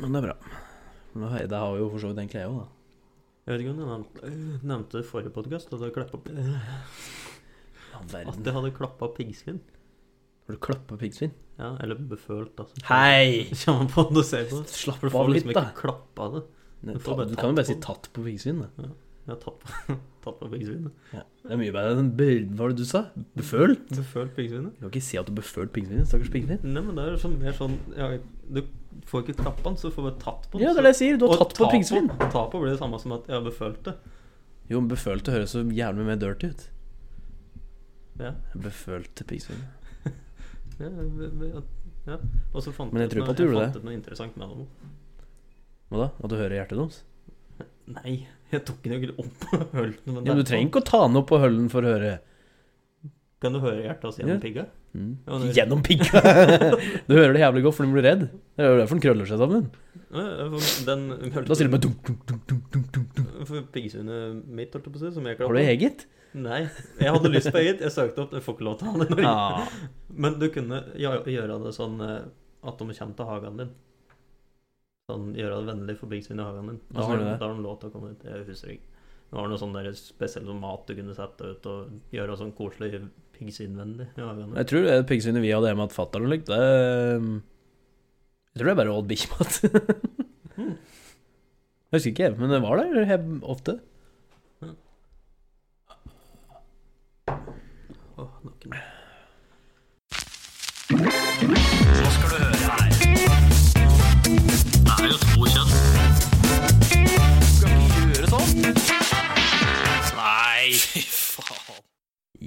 Men det er bra. Det har- jo for så vidt egentlig jeg òg, da. Jeg vet ikke om du nevnte, øh, nevnte i forrige podkast at, at jeg hadde klappa piggsvin. Har du klappa piggsvin? Ja, eller befølt, altså. Hei! Kommer på det du ser på. Slapp du av får litt, liksom da. ikke klappa det. Du, Du får bare du kan jo bare si. 'tatt på piggsvin'. da. Jeg har tatt på, tatt på piggsvinet. Ja. Det er mye bedre enn Hva var det du sa? Befølt? Befølt piggsvinet? Du kan ikke si at du befølt piggsvinet. Stakkars piggsvin. Nei, men det er sånn, mer sånn ja, Du får ikke klappa den, så du får bare tatt på den. Ja, det er det jeg sier. Du har tatt på ta piggsvin. Ta på blir det samme som at jeg har befølt det. Jo, men befølt det høres så jævlig mer dirty ut. Ja. Befølte piggsvin. Ja, vi- ja. Og så fant Men jeg jeg tror på at du gjorde fant det. noe interessant med det. Hva da? At du hører hjertet deres? Nei, jeg tok den jo ikke opp på høllen. men Ja, men du trenger ikke å ta den opp på høllen for å høre. Kan du høre hjertet hans Ja. gjennom pigga? Mm. Ja, Gjennom pigga! du hører det jævlig godt, for den blir redd. Det er jo derfor den krøller seg sammen. Ja, ja, Den Da sier du bare dunk, dunk, dunk, dunk, dunk, dunk, dunk. For piggsvinet mitt, holdt jeg på å si, som jeg Har du eget? Nei. Jeg hadde lyst på eget. Jeg søkte opp, jeg får ikke lov til å ha det i Norge. Ja. Men du kunne gjøre gjøre det sånn eh, at de kommer til hagen din. Sånn, Gjøre det vennlig for piggsvin i hagen din. Da har, da har lov til å komme ut. Jeg husker ikke. Det var noe sånn spesiell sånn mat du kunne sette ut, og gjøre sånn koselig piggsvinvennlig i hagen. Jeg tror det piggsvinet vi hadde hjemme hos fatter'n og likt, det Jeg tror det er bare åt bikkjemat. jeg husker ikke, men det var der ofte.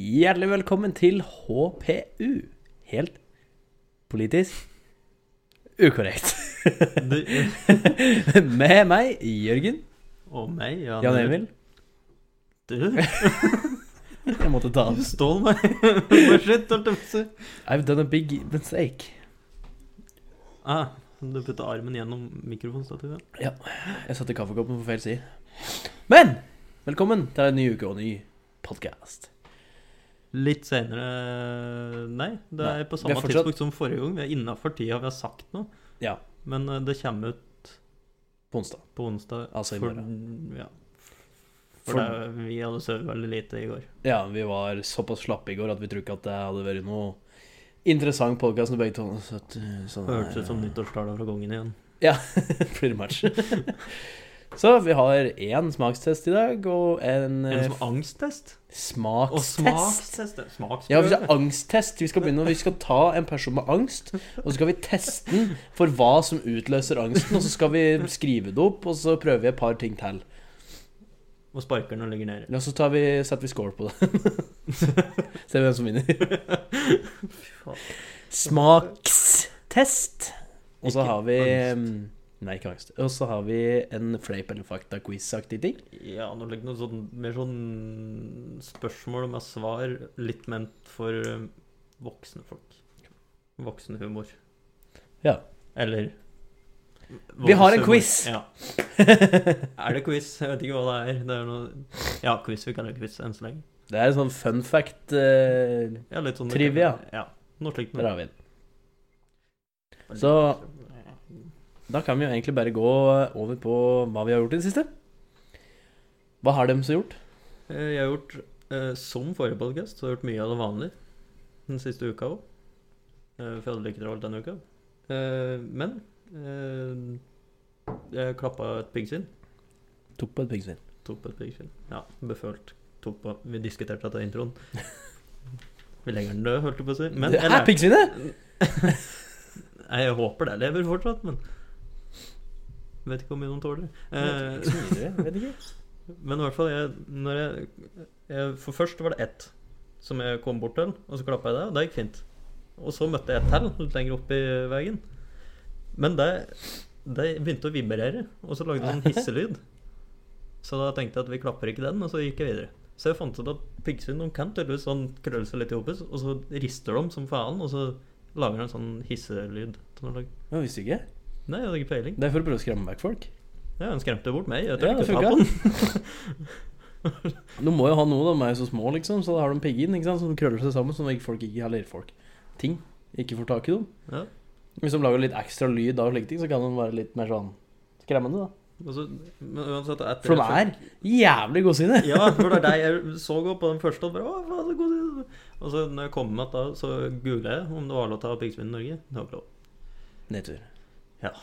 Hjertelig velkommen til HPU. Helt politisk ukorrekt. Med meg, Jørgen. og meg, Jan, Jan Emil. Du, Jeg måtte ta du stål meg. Shit, holdt jeg på å si. I've done a big mistake. Ah, du putta armen gjennom mikrofonstativet? Ja, jeg satte kaffekoppen på feil side. Men velkommen til en ny uke og en ny podkast. Litt senere Nei, det Nei, er på er samme fortsatt- tidspunkt som forrige gang. Vi er innafor tida vi har sagt noe. Ja, Men eh, det kommer ut på onsdag. på onsdag. Altså i for. Ja. For, For- det, vi hadde sovet veldig lite i går. Ja, vi var såpass slappe i går at vi tror ikke at det hadde vært noe interessant podkast når begge to Hørtes ut som nyttårstala fra kongen igjen. Ja, pretty much. Så vi har én smakstest i dag, og en, En eh, som angsttest? Og smakstest. smakstest. Smaksprøve. Ja, vi skal angsttest. Vi skal begynne Vi skal ta en person med angst, og så skal vi teste den for hva som utløser angsten, og så skal vi skrive det opp, og så prøver vi et par ting til. Og sparker den og legger ned. Ja, så tar vi, setter vi score på det. Ser vi hvem som vinner. Smakstest. Og så har vi angst. Nei, ikke angst. Og så har vi en fleip eller fakta-quiz-aktig ting. Ja, nå ligger noe sånn mer sånn spørsmål med svar litt ment for eh, voksne folk. Voksenhumor. Ja. Eller Vi har en quiz. Ja. Er det quiz? Jeg vet ikke hva det er. Det er noe Ja, quiz. Vi kaller det quiz enn så lenge. Det er en sånn fun fact eh, Ja, litt sånn Trivia. Ja. Noe slikt. Der har vi den. Så da kan vi jo egentlig bare gå over på hva vi har gjort i det siste. Hva har de så gjort? Eh, Jeg har gjort, eh, som forrige podkast, så har gjort mye av det vanlige den siste uka òg. For jeg hadde ikke travelt denne uka. Eh, Men eh, jeg klappa et piggsvin. Tok på et piggsvin. Tok på et piggsvin. Ja, befølt. Tok på Vi diskuterte dette i introen. Vi legger den død, holdt jeg på å si. Men Det er piggsvinet! Nei, jeg håper det lever fortsatt, men Vet ikke hvor mye de tåler. Eh, Men i hvert fall, jeg, jeg, jeg For først var det ett som jeg kom bort til, og så klappa jeg det, og det gikk fint. Og så møtte jeg et til litt lenger opp i veien. Men det, det begynte å vibrere, og så lagde det en hisselyd. Så da tenkte jeg at vi klapper ikke den, og så gikk jeg videre. Så jeg fant ut at piggsvin de kan tydeligvis sånn krølle seg litt i hopet, og så rister de som faen, og så lager de en sånn hisselyd. Sånn Jeg visste ikke. Nei, jeg hadde ikke peiling. Det er for å prøve å skremme vekk folk. Ja, Han skremte bort meg. Jeg Ja, tør det ikke ta på den. De må jo ha noe, da. de er jo så små, liksom, så da har de piggen ikke sant, som krøller seg sammen, sånn at folk ikke Eller folk. Ting. Ikke får tak i dem. Ja. Hvis de lager litt ekstra lyd av slike ting, så kan de være litt mer sånn skremmende, da. Altså, men uansett, For de er jævlig godsinne. Ja, for det er deg jeg så godt på den første. Og bare, å, så god Og så når jeg kom med da, så googla jeg om det var lov til å ha piggsvin i Norge. Det var ikke lov. Nedtur. Ja.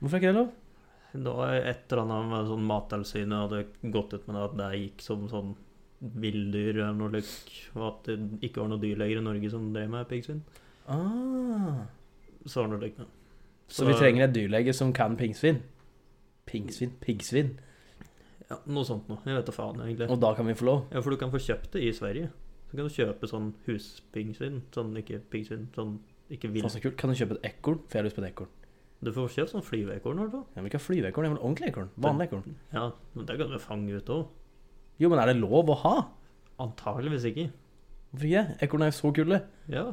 Hvorfor er ikke det lov? Var et eller annet med sånn Mattilsynet hadde gått ut med det at det gikk som sånn villdyr eller noe lik, og at det ikke var noen dyrleger i Norge som drev med piggsvin. Ah. Så var det noe likt. Så vi trenger et dyrlege som kan pingsvin. Pingsvin? Piggsvin. ja, noe sånt noe. Jeg vet da faen, egentlig. Og da kan vi få lov. Ja, for du kan få kjøpt det i Sverige. Så kan du kjøpe sånn huspiggsvin. Sånn ikke piggsvin, sånn ikke vill. Så. Kan du kjøpe et ekorn? For jeg har lyst på et ekorn. Du får kjøpt sånn flyveekorn. Jeg vil ikke flyveekorn, det er vel ordentlig ekorn. Vanlig ekorn. Ja, men det kan du fange ut òg. Jo, men er det lov å ha? Antageligvis ikke. Hvorfor ikke? Ekorn er jo så kule. Ja,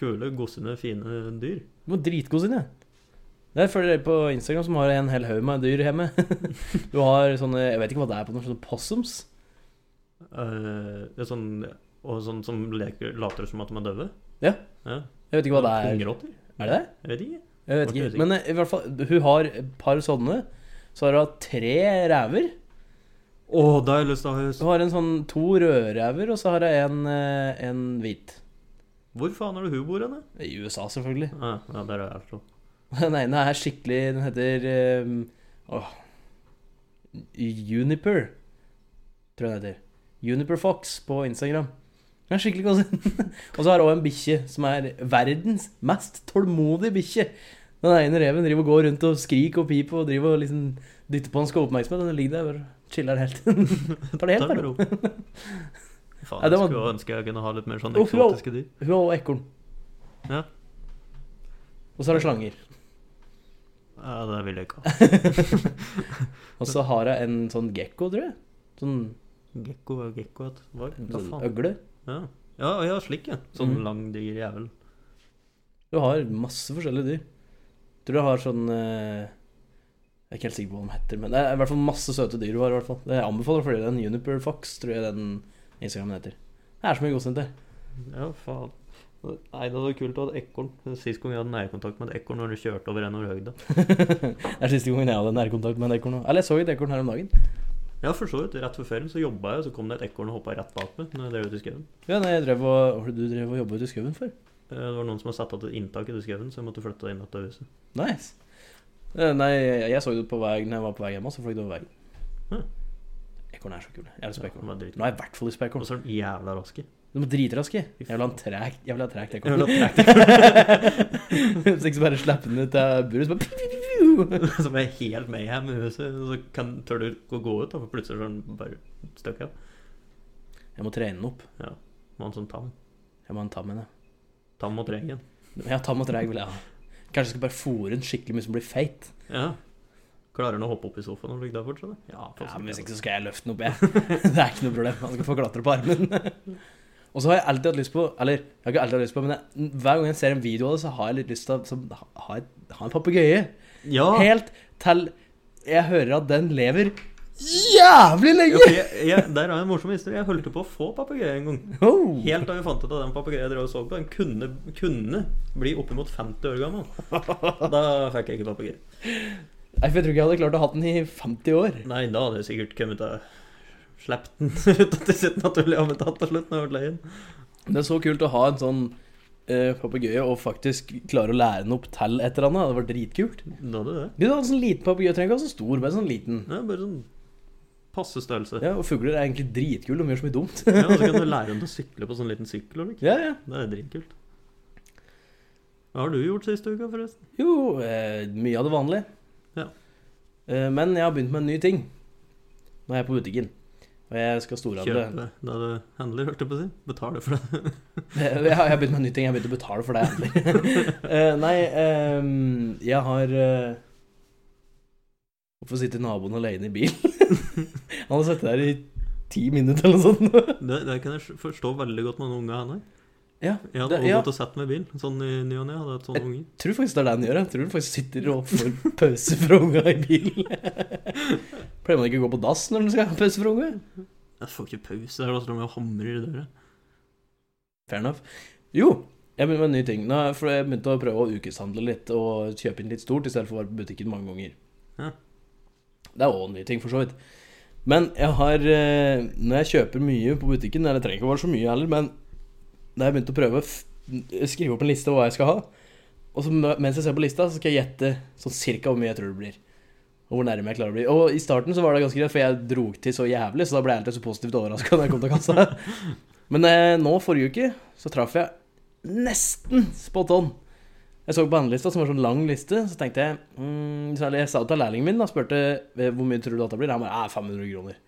kule, gossende, fine dyr. De må dritgossende. Det er følger dere på Instagram som har en hel haug med dyr hjemme. Du har sånne Jeg vet ikke hva det er på noe, sånne possums. Uh, det er sånn, og sånn som leker, later som at de er døve? Ja. ja. Jeg vet ikke hva det er. Pungrotter? Er det det? Jeg vet ikke. Jeg vet ikke. Men eh, i hvert fall, hun har et par sånne. Så har hun tre ræver. Å, da har jeg lyst til å ha hus. Hun har en sånn to rødrever, og så har hun en, eh, en hvit. Hvor faen er det hun bor henne? I USA, selvfølgelig. Ja, ja, der er jeg. Den ene er skikkelig Den heter eh, Åh Juniper, tror jeg den heter. Juniper Fox på Instagram. Den er skikkelig god. og så har hun en bikkje som er verdens mest tålmodige bikkje. Den ene reven driver og går rundt og skriker og piper og driver og liksom dytter på han skal ha oppmerksomhet. Den ligger der og chiller helt. Tar det helt med er ro. Faen, Faen, Ja, jeg var- skulle ønske jeg kunne ha litt mer sånn eksotiske dyr. Hun har også ekorn. Ja. Og så har det slanger. ja, det vil jeg ikke ha. Og så har jeg en sånn gekko, tror jeg. Sånn, Gekko og gekko hva sånn faen? øgle. Ja. ja, ja, slik, ja. Sånn mm. lang, diger jævel. Du har masse forskjellige dyr. Tror du har sånn eh, Jeg er ikke helt sikker på hva de heter, men det er i hvert fall masse søte dyr du har. i hvert fall Jeg anbefaler fordi det er den Juniper Fox, tror jeg den Instagramen heter. Det er så mye godsint der. Ja, faen. Nei, det hadde vært kult å ha et ekorn. Sist gang jeg hadde nærkontakt med et ekorn når du kjørte over en over høgda. Det er siste gangen jeg hadde nærkontakt med en ekorn. Eller jeg så et ekorn her om dagen. Ja, for så vidt. Rett før ferien så jobba jeg, og så kom det et ekorn og hoppa rett bak meg når jeg drev ut i skauen. Ja, nei, jeg drev og, det du drev og jobba ute i skauen for? Eh, Det var noen som hadde satt av et inntak i skauen, så jeg måtte flytte inn til huset. Nice. Eh, Nei, jeg, så det på vei når jeg var på vei hjemme, så fløy det over veien. Ja. Ekorn er så kule. Jeg har lyst på ekorn. Nå har jeg i hvert fall lyst på Og så er de jævla raske. De er dritraske. Jeg vil ha en tregt Jeg vil ha tregt ekorn. Hvis ikke så bare slipper den ut av buret, så bare. Som er helt mayhem i huset. Så kan, tør du å gå ut, da, for plutselig er den bare stuck av. Jeg må trene den opp. Ja. Må ha en sånn tam. Jeg må ha en tam en, ja. Tam og treg igjen. Ja, tam og treg vil jeg ha. Kanskje jeg skal bare fòre den skikkelig mye som blir feit. Ja. Klarer han å hoppe opp i sofaen og ligge der fortsatt? da? Ja, Ja, men hvis ikke så skal jeg løfte den opp, jeg. Det er ikke noe problem. Han skal få klatre på armen. Og så har jeg alltid hatt lyst på Eller, jeg har ikke alltid hatt lyst på, men jeg, hver gang jeg ser en video av det, så har jeg litt lyst til å så, ha, ha en papegøye. Ja! Helt til jeg hører at den lever jævlig lenge! for jeg, jeg, der har en morsom historie. Jeg holdt på å få papegøye en gang. Oh. Helt da vi fant ut at den papegøyen jeg drev og så på, den kunne, kunne bli oppimot 50 år gammel. Da fikk jeg ikke papegøye. Nei, for jeg tror ikke jeg hadde klart å ha den i 50 år. Nei, da hadde jeg sikkert kommet til å den ut til sitt naturlige habitat til slutt når jeg ble leien. Det er så kult å ha en sånn eh, papegøye og faktisk klare å lære den opp til et eller annet. Det hadde vært dritkult. Da hadde det. Du hadde en sånn liten papegøye, trenger ikke ha så stor, bare sånn liten. Ja, bare sånn passe størrelse. Ja, og fugler er egentlig dritkule, de gjør så mye dumt. Ja, og så kan du lære dem til å sykle på sånn liten sykkel. Eller? ja, ja. Det er dritkult. Hva har du gjort siste uka, forresten? Jo, eh, mye av det vanlige. Ja. Eh, men jeg har begynt med en ny ting. Nå er jeg på butikken. Og jeg skal storhandle. Kjøpe da du handler, hørte jeg på å si. Betale for det. Jeg har begynt med en ny ting. Jeg har begynt å betale for det endelig. Eh, nei, ehm, jeg har uh, Hvorfor sitter naboen alene i bil? Han har sittet der i ti minutter eller noe sånt. det. Det kan jeg forstå veldig godt med noen unger han er. Ja, Jeg hadde det, også ja. gått og sett meg i bil. Sånn i ny og ne. Hadde hatt sånne unger. tror faktisk det er det han gjør. Jeg tror han faktisk sitter og får pause fra unga i bilen. Pleier man ikke å gå på dass når man skal ha pause fra unga? Jeg får ikke pause. Det er da står de og hamrer i døra. Fair enough. Jo, Jeg begynte med en ny ting. Nå, for jeg begynte å prøve å ukeshandle litt og kjøpe inn litt stort i stedet for å være på butikken mange ganger. Ja. Det er òg en ny ting, for så vidt. Men jeg har eh, Når jeg kjøper mye på butikken Eller det trenger ikke å være så mye heller, men da jeg begynte å prøve å skrive opp en liste over hva jeg skal ha, og så mens jeg ser på lista, så skal jeg gjette sånn cirka hvor mye jeg tror det blir. Og hvor nærme jeg klarer å bli. Og i starten så var det ganske greit, for jeg dro til så jævlig, så da ble jeg alltid så positivt overraska når jeg kom til kassa. Men eh, nå, forrige uke, så traff jeg nesten spot on. Jeg så på handlelista, som var sånn lang liste, så tenkte jeg mm, så Jeg sa til lærlingen min, da, spurte hvor mye tror du dette blir. Han bare 500 kroner.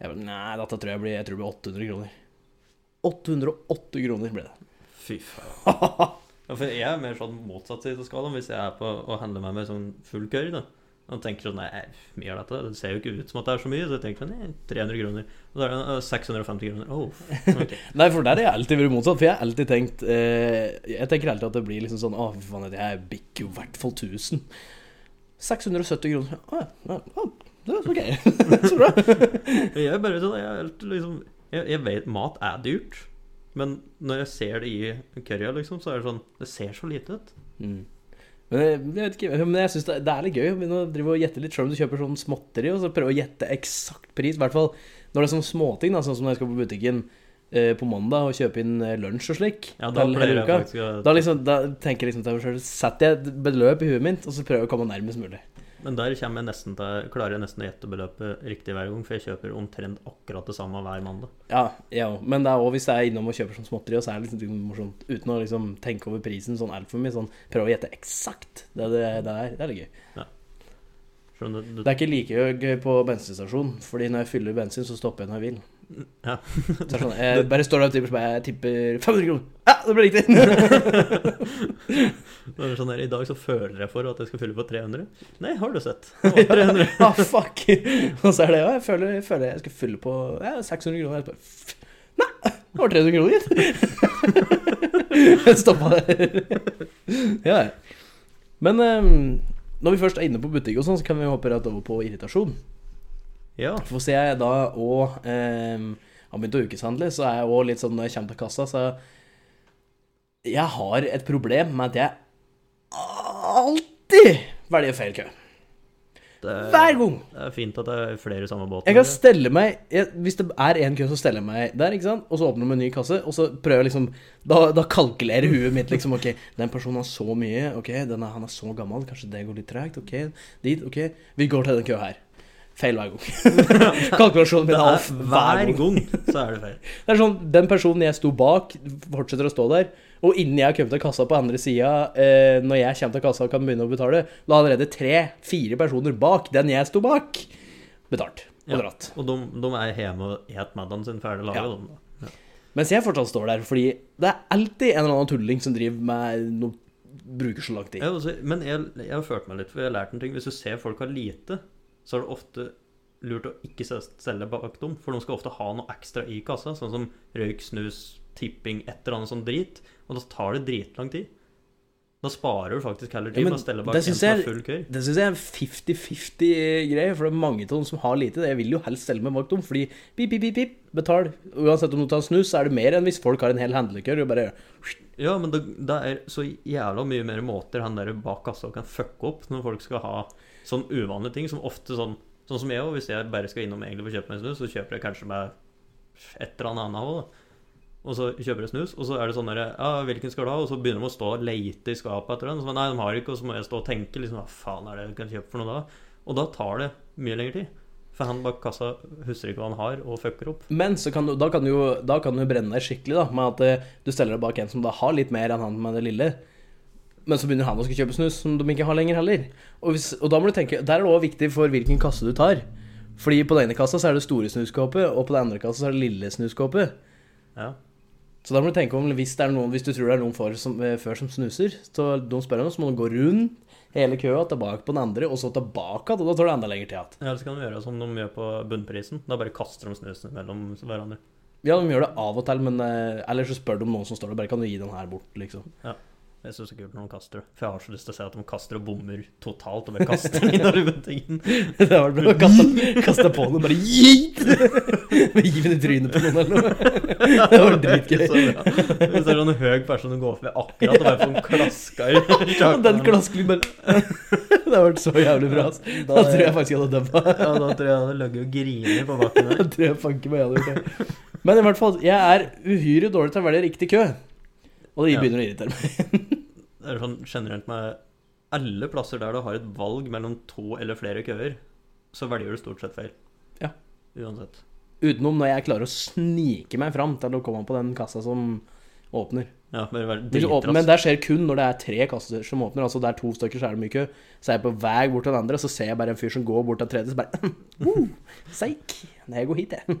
Jeg bare Nei, dette tror jeg blir Jeg tror det blir 800 kroner. 808 kroner ble det. Fy faen. Ja, for jeg er mer sånn motsatt side av skalaen hvis jeg er på å handle meg med sånn full curry. da og tenker sånn, nei, mye av dette Det ser jo ikke ut som at det er så mye. Så jeg tenker sånn, nei, 300 kroner. Og så er det øh, 650 kroner. Oh, okay. Nei, for der har jeg alltid vært motsatt. For jeg har alltid tenkt eh, Jeg tenker alltid at det blir liksom sånn Å, fy faen, jeg bikker jo i hvert fall 1000. 670 kroner. Å ja, ja, ja, det er ok. så bra. Jeg er bare sånn, jeg, liksom, jeg, jeg vet mat er dyrt. Men når jeg ser det i currya, liksom, så er det sånn Det ser så lite ut. Mm. Men jeg, jeg vet ikke, men jeg synes det, det er litt gøy å begynne å drive og gjette litt selv om du kjøper sånn småtteri, og så prøve å gjette eksakt pris. I hvert fall når det er sånne småting, da, sånn som når jeg skal på butikken eh, på mandag og kjøpe inn eh, lunsj og slik. Ja, da pleier jeg faktisk å Da, liksom, da tenker jeg liksom til meg sjøl Setter jeg et beløp i huet mitt, og så prøver jeg å komme nærmest mulig. Men der kommer jeg nesten til, klarer jeg nesten å gjette beløpet riktig hver gang, for jeg kjøper omtrent akkurat det samme hver mandag. Ja, ja. Men det er også hvis jeg er innom og kjøper sånn småtteri, og så er det liksom morsomt uten å liksom tenke over prisen sånn altfor mye. Sånn, prøve å gjette eksakt det det, det er. Det er litt gøy. Skjønner du? Det er ikke like gøy på bensinstasjon, fordi når jeg fyller bensin, så stopper jeg når jeg vil. Ja. Så sånn, jeg bare står der og tipper, jeg tipper 500 kroner. Ja, det ble riktig! Det sånn der, I dag så føler jeg for at jeg skal fylle på 300. Nei, har du sett? Det var 300. ah, fuck! Og så er det ja, jeg føler jeg, føler jeg skal fylle på ja, 600 kroner. Bare, Nei, det var 300 kroner, gitt. Stoppa der. ja, ja. Men um, når vi først er inne på butikk og sånn, så kan vi hoppe rett over på irritasjon. Ja. For ser jeg da òg um, har begynt å ukeshandle, så er jeg òg litt sånn når jeg kommer til kassa, så Jeg har et problem med at jeg alltid velger feil kø. Er, Hver gang! det er fint at det er flere i samme båt. Jeg kan stelle meg jeg, Hvis det er én kø, så steller jeg meg der, ikke sant? Og så åpner de en ny kasse, og så prøver jeg liksom Da, da kalkulerer huet mitt liksom Ok, den personen har så mye. Ok, den er, han er så gammel. Kanskje det går litt tregt. Ok, dit. Ok, vi går til den køa her. Feil hver gang. Kalkulasjonen min er off hver gang så er det feil. Det er sånn, Den personen jeg sto bak, fortsetter å stå der. Og innen jeg har kommet til kassa på andre sida, eh, når jeg kommer til kassa og kan begynne å betale, da har allerede tre-fire personer bak den jeg sto bak, betalt og Ja. dratt. Og de, de er hjemme og et middagen sin ferdig laga. Ja. de Ja. Mens jeg fortsatt står der, fordi det er alltid en eller annen tulling som driver med noe Bruker så lang tid. Ja, altså, men jeg, jeg har følt meg litt, for jeg har lært en ting. Hvis du ser folk har lite, så er det ofte lurt å ikke se- selge bak dem. For de skal ofte ha noe ekstra i kassa, sånn som røyk, snus, tipping, et eller annet sånn drit. Og da tar det dritlang tid. Da sparer du faktisk heller tid ja, stelle bak en som er full køy. Det syns jeg er en 50-50 greie, for det er mange av dem som har lite. Jeg vil jo helst selge meg bak dem, fordi pip, pip, pip, pip, betal. Uansett om du tar snus, så er det mer enn hvis folk har en hel handlekør og bare Ja, men det, det er så jævla mye mer måter han der bak kassa kan fucke opp når folk skal ha sånn uvanlige ting, som ofte sånn Sånn som jeg òg, hvis jeg bare skal innom egentlig for å kjøpe meg snus, så kjøper jeg kanskje meg et eller annet òg. Og så kjøper jeg snus, og så er det sånn der Ja, hvilken skal du ha? Og så begynner de å stå og leite i skapet etter den. Så, nei, de har ikke, og så må jeg stå og tenke liksom Hva faen er det jeg kan kjøpe for noe da? Og da tar det mye lengre tid. For han bak kassa husker ikke hva han har, og fucker opp. Men kan du, da, kan du, da kan du brenne deg skikkelig, da, med at eh, du steller deg bak en som da har litt mer enn han med det lille. Men så begynner han å skal kjøpe snus som de ikke har lenger heller. Og, hvis, og da må du tenke Der er det òg viktig for hvilken kasse du tar. Fordi på den ene kassa så er det store snuskåpet, og på den andre kassa så er det lille snuskåpet. Ja. Så da må du tenke om hvis, det noen, hvis du tror det er noen for, som, eh, før som snuser, så de spør om, så må du gå rundt hele køa, tilbake på den andre, og så tilbake igjen. Og da tar det enda lengre tid igjen. Eller så kan de gjøre som de gjør på bunnprisen. Da bare kaster de snusen mellom hverandre. Ja, de gjør det av og til, men eh, Eller så spør de om noen som står der, bare kan du gi den her bort, liksom. Ja. Jeg syns det er kult når de kaster det. For jeg har så lyst til å se at de kaster og bommer totalt. Og bare kaster inn og rundt tingen. Det var bra. kaste på på noe, bare gitt! Med given i trynet på noen eller noe. Det var dritgøy. Hvis det er sånn høy person som går forbi akkurat og bare får en klaska i Og den klaskelyden bare Det har vært så jævlig bra. Da tror jeg faktisk jeg hadde dømt Ja, da tror jeg jeg hadde ligget og grinet på bakken Da der. tror jeg fanken meg jeg hadde gjort det. Men i hvert fall, jeg er uhyre dårlig til å velge riktig kø. Og det begynner å irritere meg. Det er sånn generelt med alle plasser der du har et valg mellom to eller flere køer, så velger du stort sett feil. Ja. Uansett. Utenom når jeg klarer å snike meg fram til å komme på den kassa som åpner. Ja, åpner, men det skjer kun når det er tre kasser som åpner. Altså det er to stykker, så er det mye kø. Så er jeg på vei bort til den andre, så ser jeg bare en fyr som går bort til den tredje, så bare uh, Seik. Nei, jeg går hit, jeg.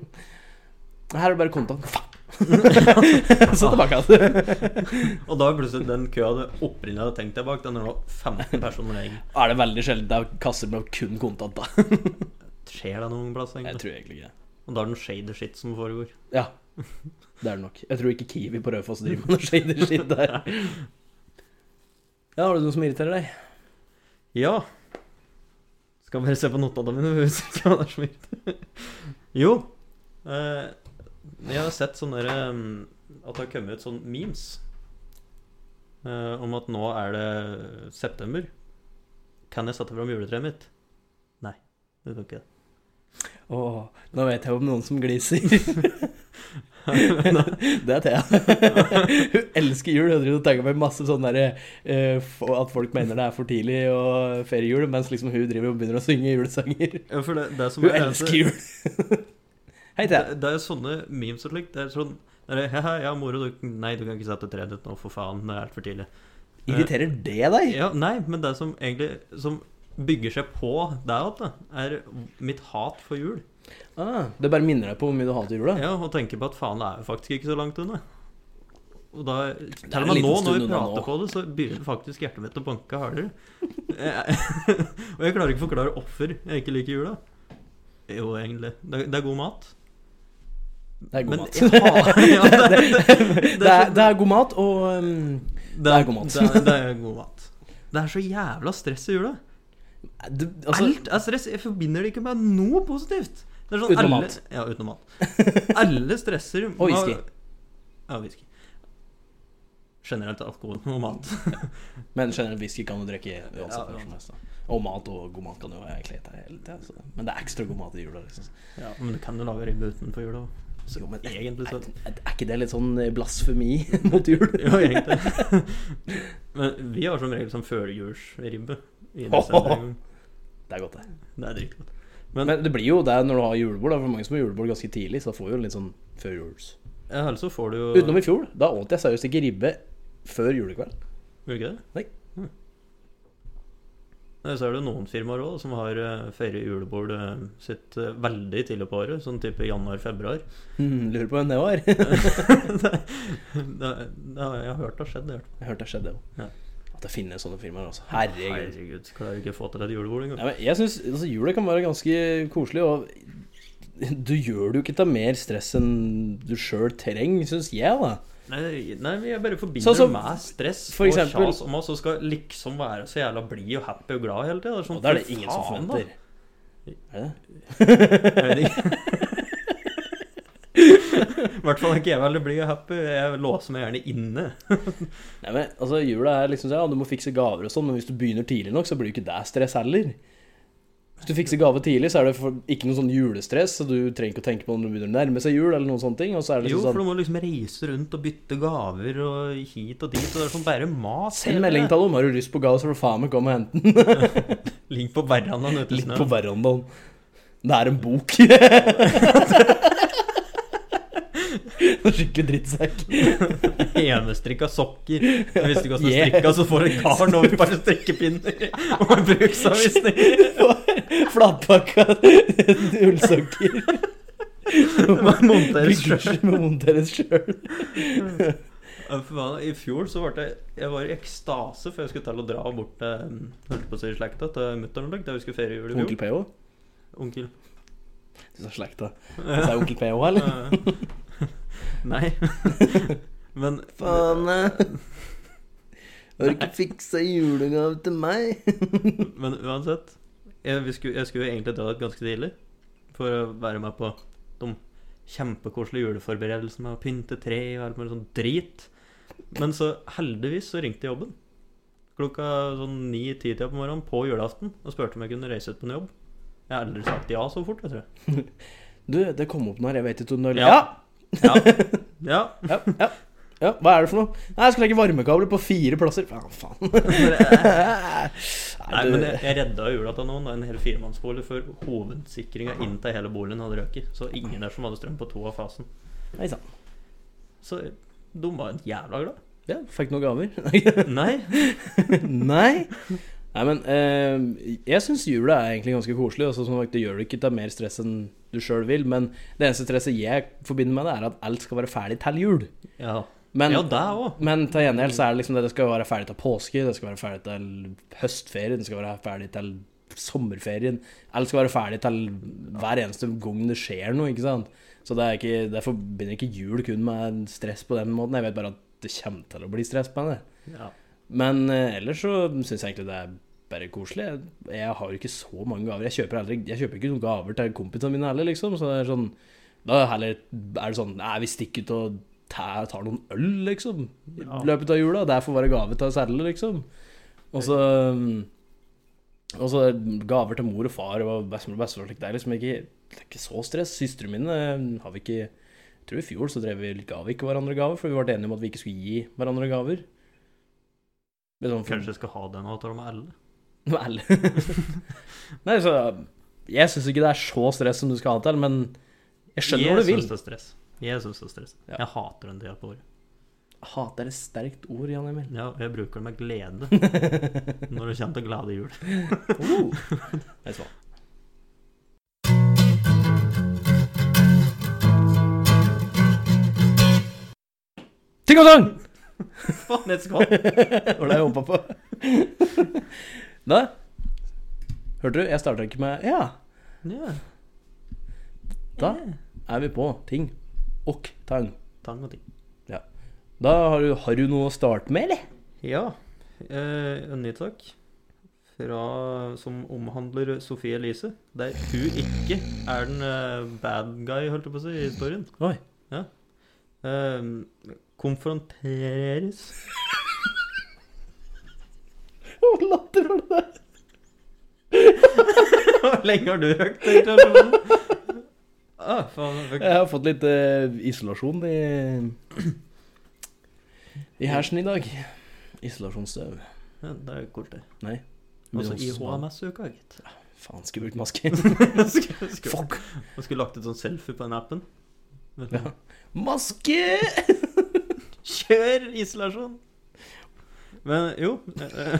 Her er det bare kontant. Faen. så tilbake igjen. Og da er plutselig den køa du opprinnelig hadde tenkt deg bak, den er nå 15 personer lenger. er det veldig sjelden det er kasser med kun kontant. Skjer det noen plass, Jeg tror egentlig ikke. Og da er det noe shady shit som foregår. Ja, det er det nok. Jeg tror ikke Kiwi på Raufoss driver med noe shady shit der. Ja, har du noe som irriterer deg? Ja. Skal bare se på notene mine. Jo. Eh, jeg har sett sånne der, um, At det har kommet ut sånn memes. uh, om at nå er det september. Kan jeg sette fram juletreet mitt? Nei, det kan ikke det. Åh, nå vet jeg om noen som gliser. det er Thea. Hun elsker jul. Hun driver og tagger med masse sånn derre uh, At folk mener det er for tidlig å feriejul, mens liksom hun driver og begynner å synge julesanger. Ja, for det, det som Hun er, er elsker jul. Hei, Thea. Det, det er sånne memes og slikt. Det er sånn det er, ja, moro, du Nei, du kan ikke sette treet ditt nå, for faen. Det er altfor tidlig. Irriterer det deg? Ja, nei, men det som egentlig Som bygger seg på deg er mitt hat for jul. Ah, det bare minner deg på hvor mye du hater jula? Ja, Og tenker på at faen, det er jo faktisk ikke så langt unna. Og da, til og med nå, når vi prater nå. på det, så begynner faktisk hjertet mitt å banke hardere. Og jeg klarer ikke å forklare hvorfor jeg ikke liker jula. Jo, egentlig. Det, det er god mat. Det er god Men mat. ja, det- det, det, er, det er god mat, og um, Det er god mat. Det, er- det er god mat. Det er så jævla stress i jula. altså, Alt er stress. Jeg forbinder det ikke med noe positivt. Det sånn Utenom alle, mat. Ja, utenom mat. Alle stresser Og whisky. Ja, whisky. Generelt alkohol og mat. Men generelt whisky kan du drikke uansett. Ja, da. Og mat og god mat kan jo egentlig hete hele tida. Men det er ekstra god mat i jula. liksom Ja, men du kan jo lage ribbe utenfor jula òg. Så Jo, men egentlig så er, er ikke det litt sånn blasfemi mot jul? Ja, egentlig. Men vi har som regel sånn førjulsribbe desember. Det er godt, det. Det er dritgodt. Men, Men det blir jo det når du har julebord. Da, for mange som har julebord ganske tidlig, så da får du jo litt sånn førjuls. ja, ellers så får du jo Utenom i fjor. Da åt jeg seriøst ikke ribbe før julekveld. Gjorde ikke det? Nei. Så er det noen firmaer òg som har feirer julebord eh, sitt eh, veldig tidlig på året, sånn type januar-februar. Mm, lurer på hvem det var. det, det, det, jeg har hørt det har skjedd. det. Jeg har hørt det har skjedd, det òg. Ja. At det finnes sånne firmaer. Altså. Herregud. Herregud, klarer ikke å få til et julebord engang. Ja, jeg syns altså, jula kan være ganske koselig, og du gjør det jo ikke til mer stress enn du sjøl trenger, syns jeg, da. Nei, nei, jeg bare forbinder Sånn som- med stress for og eksempel- kjas om oss og skal liksom være så jævla blid og happy og glad hele tida. Sånn, Og det er det ingen som faen, da. forventer. Er det det? Jeg vet ikke. I hvert fall ikke jeg veldig blid og happy. Jeg låser meg gjerne inne. Nei, men altså, jula er liksom sånn, ja, du må fikse gaver og sånn, men hvis du begynner tidlig nok, så blir jo ikke det stress heller. Hvis du fikser gave tidlig, så er det ikke noe sånn julestress, så du trenger ikke å tenke på om du begynner å nærme seg jul, eller noen sånne ting. Det Jo, liksom for du sånn må liksom reise rundt og bytte gaver og hit og dit. Og det er sånn bare mat. Send melding til dem. Har du lyst på gave, så får du faen meg komme og hente den. Ligg på verandaen ute i snøen. snø. på verandaen. Det er en bok. Skikkelig drittsekk. Enestrikka sokker. Jeg visste ikke hvordan Yeah. strikka, så får du garn over et par strikkepinner og en bruksanvisning. Flatpakka ullsokker. Monteres sjøl. Monteres sjøl. I fjor så ble jeg Jeg var i ekstase, før jeg skulle til å dra bort til Holdt på å si slekta til mutter'n der vi skulle Onkel PH? Onkel. Du sa slekta. Sa jeg onkel PH, eller? Eh, Nei. Men Faen. eh. Har du ikke fiksa julegave til meg? Men uansett jeg, vi skulle, jeg skulle egentlig dra dit ganske tidlig for å være med på de kjempekoselige juleforberedelsene med å pynte tre og alt mulig sånn drit. Men så heldigvis så ringte jobben klokka sånn ni-ti-tida på morgenen på julaften og spurte om jeg kunne reise ut på en jobb. Jeg har aldri sagt ja så fort, jeg tror. Du, det kom opp når jeg vet ikke om du Ja. Ja. ja. ja, ja. Ja, Hva er det for noe? Nei, Jeg skal legge varmekabler på fire plasser. Ja, faen. Nei, men jeg, jeg redda jula til noen. En hel firemannsbolig for hovedsikringa inn til hele boligen hadde røket. Så ingen der som hadde strøm på to av fasen. Nei sant. Så de var jævla glad. Ja, fikk noen gaver? Nei. Nei. Nei, men eh, jeg syns jula er egentlig ganske koselig. Altså, som sagt, det gjør det ikke til mer stress enn du sjøl vil. Men det eneste stresset jeg forbinder med det, er at alt skal være ferdig til jul. Ja, Men, ja det også. men til gjengjeld så er det liksom det det skal være ferdig til påske, det skal være ferdig til høstferien, det skal være ferdig til sommerferien. Alt skal være ferdig til hver eneste gang det skjer noe, ikke sant. Så det ikke, det forbinder ikke jul kun med stress på den måten. Jeg vet bare at det kommer til å bli stress med det. Ja. Men eh, ellers så syns jeg egentlig det er bare koselig. Jeg, jeg har jo ikke så mange gaver. Jeg kjøper, aldri, jeg kjøper ikke noen gaver til kompisene mine heller, liksom. Så det er sånn Da heller er det sånn Nei, vi stikker ut og tar, tar noen øl, liksom. I Ja. løpet av jula. Det får være gave til oss alle, liksom. Og så Og så gaver til mor og far og bestemor og bestefar. slik. Det er liksom ikke, det er ikke så stress. Søstrene mine har vi ikke jeg tror I fjor så drev vi ga vi ikke hverandre gaver, for vi ble enige om at vi ikke skulle gi hverandre gaver. Er sånn for- Kanskje jeg skal ha den du med alle? Vel Nei, så Jeg syns ikke det er så stress som du skal ha det til, men jeg skjønner hvor du vil. syns det er stress. Jeg syns det er stress. Ja. Jeg hater den tida på året. Hat er et sterkt ord, Jan Emil. Ja, jeg bruker det med glede når det kommer til glade jul. Oh. er så. Ting og tang! Faen, et skvatt! Det var det jeg håpa på. Da Hørte du? Jeg starta ikke med Ja, Ja. da er vi på ting og tang. Tang og ting. Da har du, har du noe å starte med, eller? Ja. Eh, en ny takk fra, som omhandler Sofie Elise. Der hun ikke er den eh, bad guy, holdt jeg på å si, i historien. Oi. Eh, konfronteres Hvor latter var det der? Hvor lenge har du hørt det? Ah, jeg har fått litt uh, isolasjon i I hersen i dag. Isolasjonsstøv. ja, det er jo kult, det. Nei. Altså i HMS-uka, gitt. Faen, skulle brukt maske. Skulle- skulle- Fuck. Man skulle lagt ut sånn selfie på den appen. Ja. Maske! Kjør isolasjon! Men jo eh,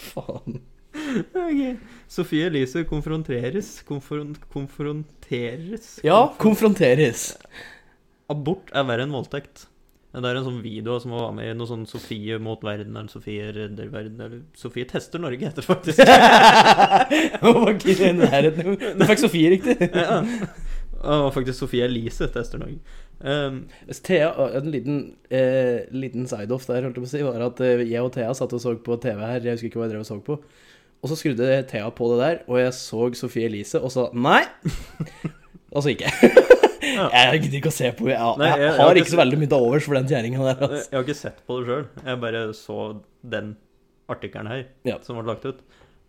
Faen. Ok. Sofie Elise konfronteres konfron Konfronteres Ja, konfronteres. Abort er verre enn voldtekt. Det er en sånn video som var med i noe sånn Sofie mot verden, eller Sofie redder verden, eller Sofie tester Norge, heter det faktisk. Det. Du fikk Sofie riktig. ja. Og faktisk Sofie Elise tester Norge. Um, Thea, en liten, eh, liten side-off der, holdt jeg på å si, var at eh, jeg og Thea satt og så på TV her. Jeg husker ikke hva jeg drev og så på. Og så skrudde Thea på det der, og jeg så Sofie Elise og sa nei. Og så gikk jeg. Jeg gidder ikke å se på Jeg, Nei, jeg- jeg jeg har ikke så veldig mye til overs for den kjerringa der. jeg Altså. har ikke sett på det sjøl. Jeg bare så den artikkelen her Ja. som ble lagt ut.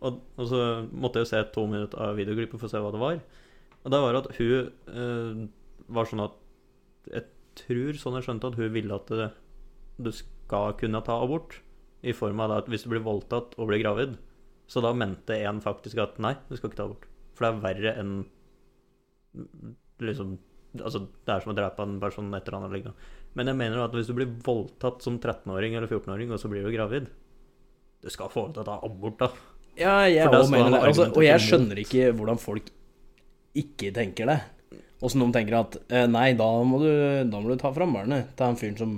Og, og så måtte jeg se to minutter av videoklippet for å se hva det var. Og det var at hun eh, var sånn at Jeg tror sånn jeg skjønte at hun ville at det, du skal kunne ta abort. I form av at hvis du blir voldtatt og blir gravid. Så da mente en faktisk at nei, du skal ikke ta abort. For det er verre enn liksom Altså, det er som å drepe en person etter han har ligget. Men jeg mener at hvis du blir voldtatt som 13-åring eller 14-åring, og så blir du gravid Du skal få lov til å ta abort, da. Ja, jeg òg mener det. Altså, og jeg skjønner ikke hvordan folk ikke tenker det. Åssen de tenker at eh, nei, da må, du, da må du ta fram barnet til han fyren som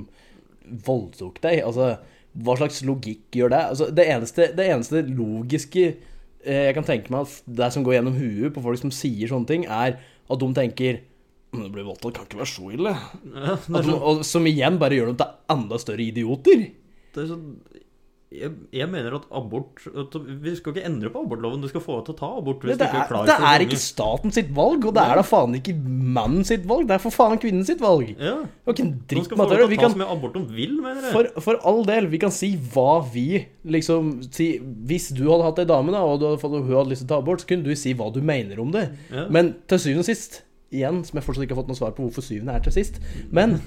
voldtok deg. Altså, hva slags logikk gjør det? Altså, det, eneste, det eneste logiske eh, jeg kan tenke meg at det som går gjennom huet på folk som sier sånne ting, er at de tenker men det blir voldtatt, kan ikke være så ille. Ja, de, sånn, og, som igjen bare gjør dem til enda større idioter. det er sånn jeg, jeg mener at abort at Vi skal ikke endre på abortloven. Du skal få lov til å ta abort hvis Det du ikke er, er klar det for er ikke staten sitt valg, og det er da faen ikke mannen sitt valg. Det er for faen kvinnen sitt valg. Ja. Og ikke en dritt skal få vi til å ta kan så mye abort de vil, mener jeg. for, for all del, vi kan si hva vi liksom si, Hvis du hadde hatt ei dame, da, og du hadde fått, hun hadde lyst til å ta abort, så kunne du si hva du mener om det. Ja. Men til syvende og sist, igjen, som jeg fortsatt ikke har fått noe svar på hvorfor syvende er til sist, men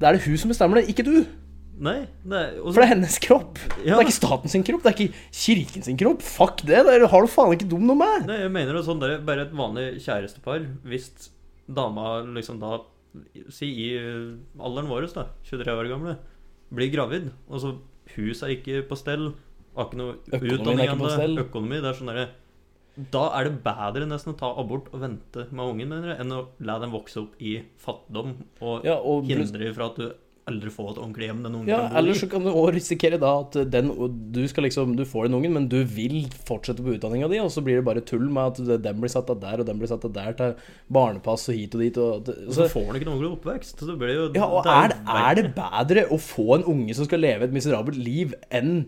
det er det hun som bestemmer det, ikke du. Nei, nei også... For det er hennes kropp. Det er ikke staten sin kropp, det er ikke kirken sin kropp. Fuck det, Der har du faen ikke dum noe med. Nei, jeg mener det sånn der, bare et vanlig kjærestepar Hvis dama liksom da Si i alderen vår, da 23 år gamle Blir gravid Og så hus er ikke på stell Har ikke noe utdanning stell. Økonomi, det er sånn der, Da er det bedre nesten å ta abort Og vente med ungen mener jeg, Enn å la dem vokse opp i fattigdom Og Ja, og hindre fra at du aldri få et ordentlig hjem Den ungen Ja, kan. Eller så kan du også risikere da at den, du skal liksom Du får den ungen, men du vil fortsette på utdanninga di, og så blir det bare tull med at den blir satt av der, og den blir satt av der til barnepass og hit og dit. Og, Og så, så får den ikke noen ordentlig oppvekst Så det blir jo ja, og det er, jo det- er det bedre å få en unge som skal leve et miserabelt liv, enn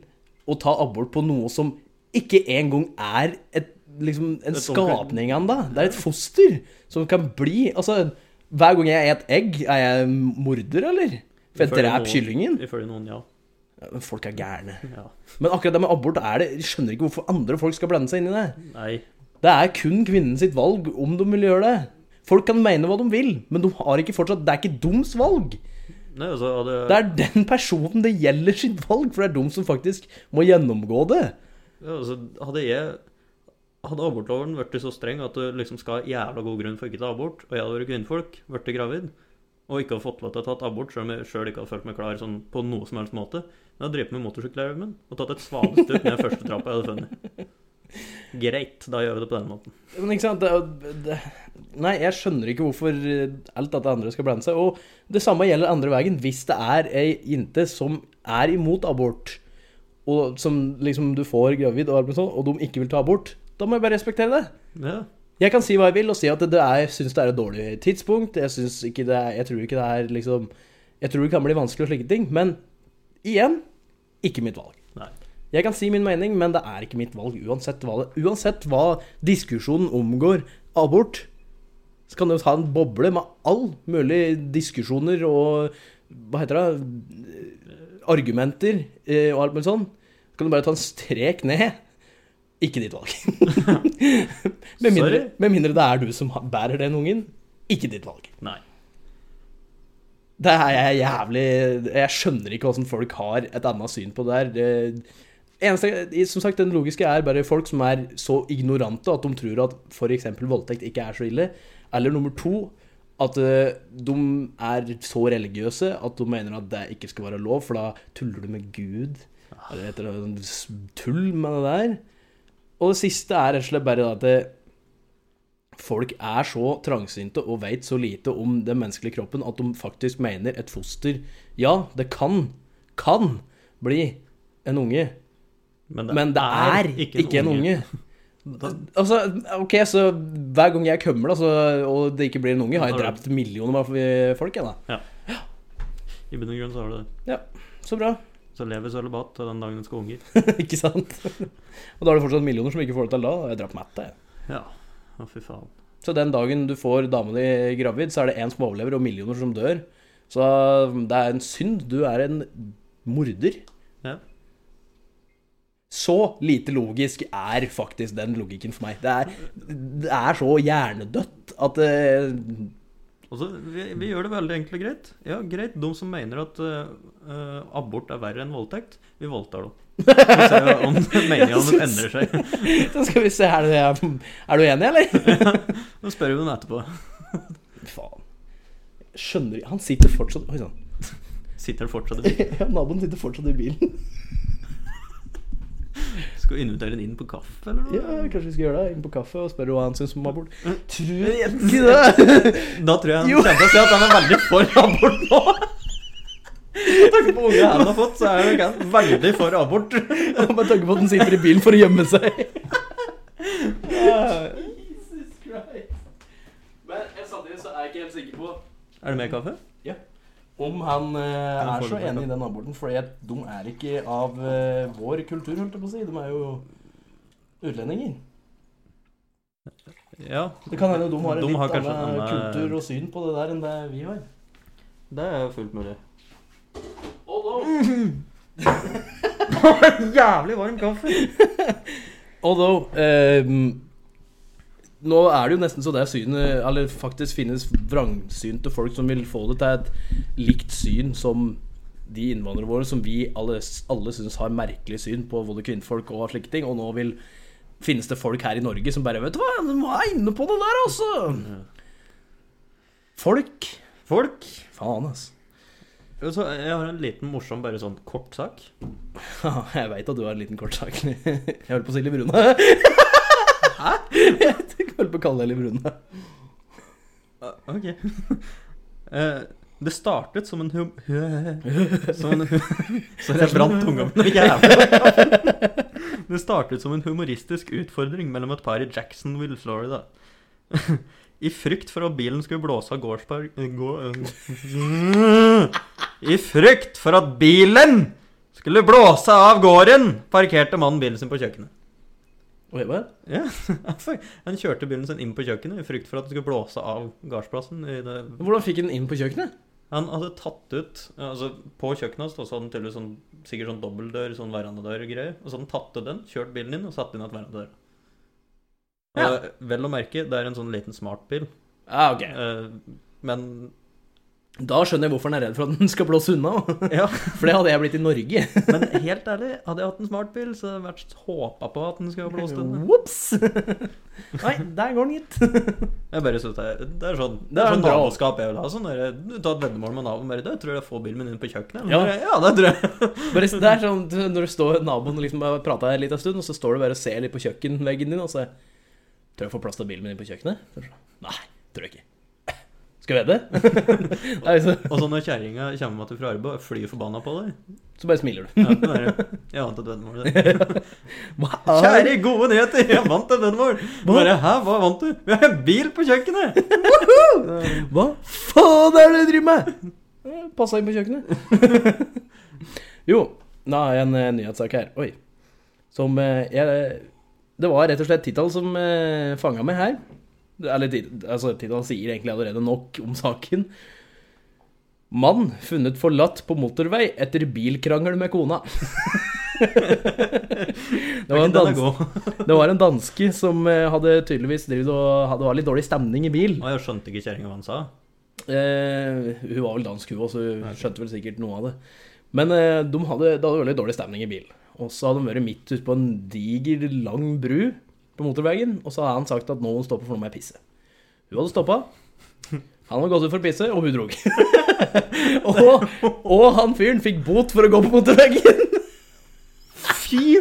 å ta abort på noe som ikke engang er et, liksom, en skapning ennå? Det er et foster som kan bli Altså, hver gang jeg et egg, er jeg morder, eller? For jeg dreper noen- kyllingen? Ifølge noen, ja, Ja, men Folk er gærne. ja. Men akkurat det med abort er det Jeg skjønner ikke hvorfor andre folk skal blande seg inn i det. Nei Det er kun kvinnen sitt valg om de vil gjøre det. Folk kan mene hva de vil, men de har ikke fortsatt Det er ikke deres valg. Nei, altså hadde, Det er den personen det gjelder sitt valg, for det er de som faktisk må gjennomgå det. ja, altså, hadde jeg Hadde abortloven vært så streng at du liksom skal ha jævla god grunn for ikke å ta abort, og jeg hadde vært kvinnfolk, blitt gravid, og ikke har fått lov til å ta tatt abort, selv om jeg sjøl ikke hadde følt meg klar sånn på noe som helst måte, men jeg har drevet med motorsykkelhjelmen og tatt et svanestup ned første trappa jeg hadde funnet. Greit, da gjør vi det på den måten. Men ikke sant det, det, Nei, jeg skjønner ikke hvorfor alt dette andre skal blande seg. Og det samme gjelder andre veien. Hvis det er ei jente som er imot abort, og som liksom du får gravid, og, alt og de ikke vil ta abort, da må jeg bare respektere det. Ja, Jeg kan si hva jeg vil, og si at det er, jeg syns det er et dårlig tidspunkt. Jeg, ikke det er, jeg tror ikke det er liksom Jeg tror det kan bli vanskelig og slike ting. Men igjen ikke mitt valg. nei. Jeg kan si min mening, men det er ikke mitt valg uansett hva, det, uansett hva diskusjonen omgår abort. Så kan du ta en boble med all mulig diskusjoner og Hva heter det? Argumenter eh, og alt mulig sånn. Så kan du bare ta en strek ned. Ikke ditt valg. med, mindre, med mindre det er du som bærer den ungen. Ikke ditt valg. nei. Det er jeg jævlig Jeg skjønner ikke hvordan folk har et annet syn på det her. Det eneste, som sagt, Den logiske er bare folk som er så ignorante at de tror at f.eks. voldtekt ikke er så ille. Eller nummer to at eh, de er så religiøse at de mener at det ikke skal være lov, for da tuller du med Gud. Eller heter det tull med det der. Og det siste er rett og slett bare at det, folk er så trangsynte og veit så lite om den menneskelige kroppen at de faktisk mener et foster Ja, det kan, kan bli en unge, men det er ikke en unge. Altså, ok, så hver gang jeg kommer, altså, og det ikke blir en unge, har jeg drept millioner av folk, jeg, da. I bunn og grunn så har du det. Ja, så bra. Så lever sølibat til den dagen en skal unger. ikke sant? Og da er det fortsatt millioner som ikke får det til da. Jeg på matta, jeg. Ja. Å, fy faen. Så den dagen du får dama di gravid, så er det én som overlever, og millioner som dør. Så det er en synd. Du er en morder. Ja. Så lite logisk er faktisk den logikken for meg. Det er, det er så hjernedødt at eh, Og så, vi, vi gjør det veldig enkelt og greit. Ja, greit. De som mener at eh, abort er verre enn voldtekt, vi voldtar dem. Så ser vi om meningene synes... endrer seg. Da skal vi se, er, du, er du enig, eller? Nå spør vi dem etterpå. Faen. Skjønner ikke Han sitter fortsatt Oi sann. Sitter han fortsatt i bilen? Ja, naboen sitter fortsatt i bilen. Skal vi invitere han inn på kaffe, eller noe? Ja, kanskje vi skal gjøre det. Inn på kaffe og spørre hva han syns om abort. Tror ikke det! Da tror jeg han kommer til å si at han er veldig for abort nå. Med tanke på unge han har fått, så er han veldig for abort. Og Med tanke på at han sitter i bilen for å gjemme seg. Jesus Christ. Men samtidig så er jeg ikke helt sikker på Er det mer kaffe? Ja. Om han eh, er så enig i den aborten, for de er ikke av eh, vår kultur, holdt jeg på å si. De er jo utlendinger. Ja, Det kan hende de har en De litt har annen en annen- kultur og syn på det der enn det vi har. det er fullt mulig. Although, Jævlig varm kaffe! although ehm, Nå er det jo nesten så det synet Eller faktisk finnes vrangsynte folk som vil få det til et likt syn som de innvandrere våre som vi alle, alle syns har merkelig syn på både kvinnfolk og slike ting. Og nå vil finnes det folk her i Norge som bare Vet du hva, du er inne på det der, altså! Folk. Folk. Faen, altså. Så jeg har en liten morsom, bare sånn kort sak. Jeg veit at du har en liten kort sak. Jeg holdt på å si Liv Rune. Hæ? Jeg holdt på å kalle deg Liv Rune. Ok. Eh, det startet som en hum... Som en hum Sorry, jeg brant tunga mi. Det startet som en humoristisk utfordring mellom et par i Jacksonville, Florida. I frykt for at bilen skulle blåse av gårdspark... Gå, I frykt for at bilen skulle blåse av gården, parkerte mannen bilen sin på kjøkkenet. Oi, hva? Ja, Han kjørte bilen sin inn på kjøkkenet i frykt for at den skulle blåse av gardsplassen. Hvordan fikk den inn på kjøkkenet? Han hadde tatt ut altså På kjøkkenet hans stod han tydeligvis sånn, sikkert sånn dobbeltdør, sånn verandadør-greier. Og så hadde han tatt ut den, kjørt bilen inn og satt inn et verandadør. Ja. Og Vel å merke, det er en sånn liten smartbil. Ah, ok. Eh, men Da skjønner jeg hvorfor han er redd for at den skal blåse unna. Ja, For det hadde jeg blitt i Norge. men helt ærlig, hadde jeg hatt en smartbil, så hadde jeg vært håpa på at den skulle blåse blåst unna. Ops! Nei, der går den, gitt. Jeg bare synes det, er, det er sånn Det er sånn naboskap jeg vil ha. Sånn der, du tar et veddemål med naboen bare Du, tror jeg får bilen min inn på kjøkkenet? Ja. Bare, ja det tror jeg. Bare, det er sånn når du står naboen og liksom prater en liten stund, og så står du bare og ser litt på kjøkkenveggen din, og så Tror jeg får plass til bilen min inn på kjøkkenet? Sånn, Nei, tror jeg ikke. Skal vi vedde? Liksom- Og så når kjerringa kommer med til fra arbeid og flyr forbanna på deg så bare smiler du. ja, det er, Jeg vant et veddemål. Kjære, gode nyheter! Jeg vant et veddemål! Bare hæ, hva vant du? Vi har en bil på kjøkkenet! Hva faen er det du driver med? Passa inn på kjøkkenet. jo, nå har jeg en eh, nyhetssak her. Oi. Som eh, jeg Det var rett og slett tittel som uh, fanga meg her. Eller altså, tittelen sier egentlig allerede nok om saken. Mann funnet forlatt på motorvei etter bilkrangel med kona. det, var det var en danske som eh, hadde tydeligvis drevet og hadde var litt dårlig stemning i bil. Og jeg skjønte ikke kjerringa hva han sa. Eh, hun var vel dansk, hun òg, så hun skjønte vel sikkert noe av det. Men eh, de hadde, det hadde veldig dårlig stemning i bil. Og så hadde de vært midt ute på en diger, lang bru på motorveien, og så hadde han sagt at nå må hun stoppe, for nå må jeg pisse. Hun hadde stoppa. Han hadde gått ut for å pisse, og hun drog. og, og han fyren fikk bot for å gå på motorveien. Fy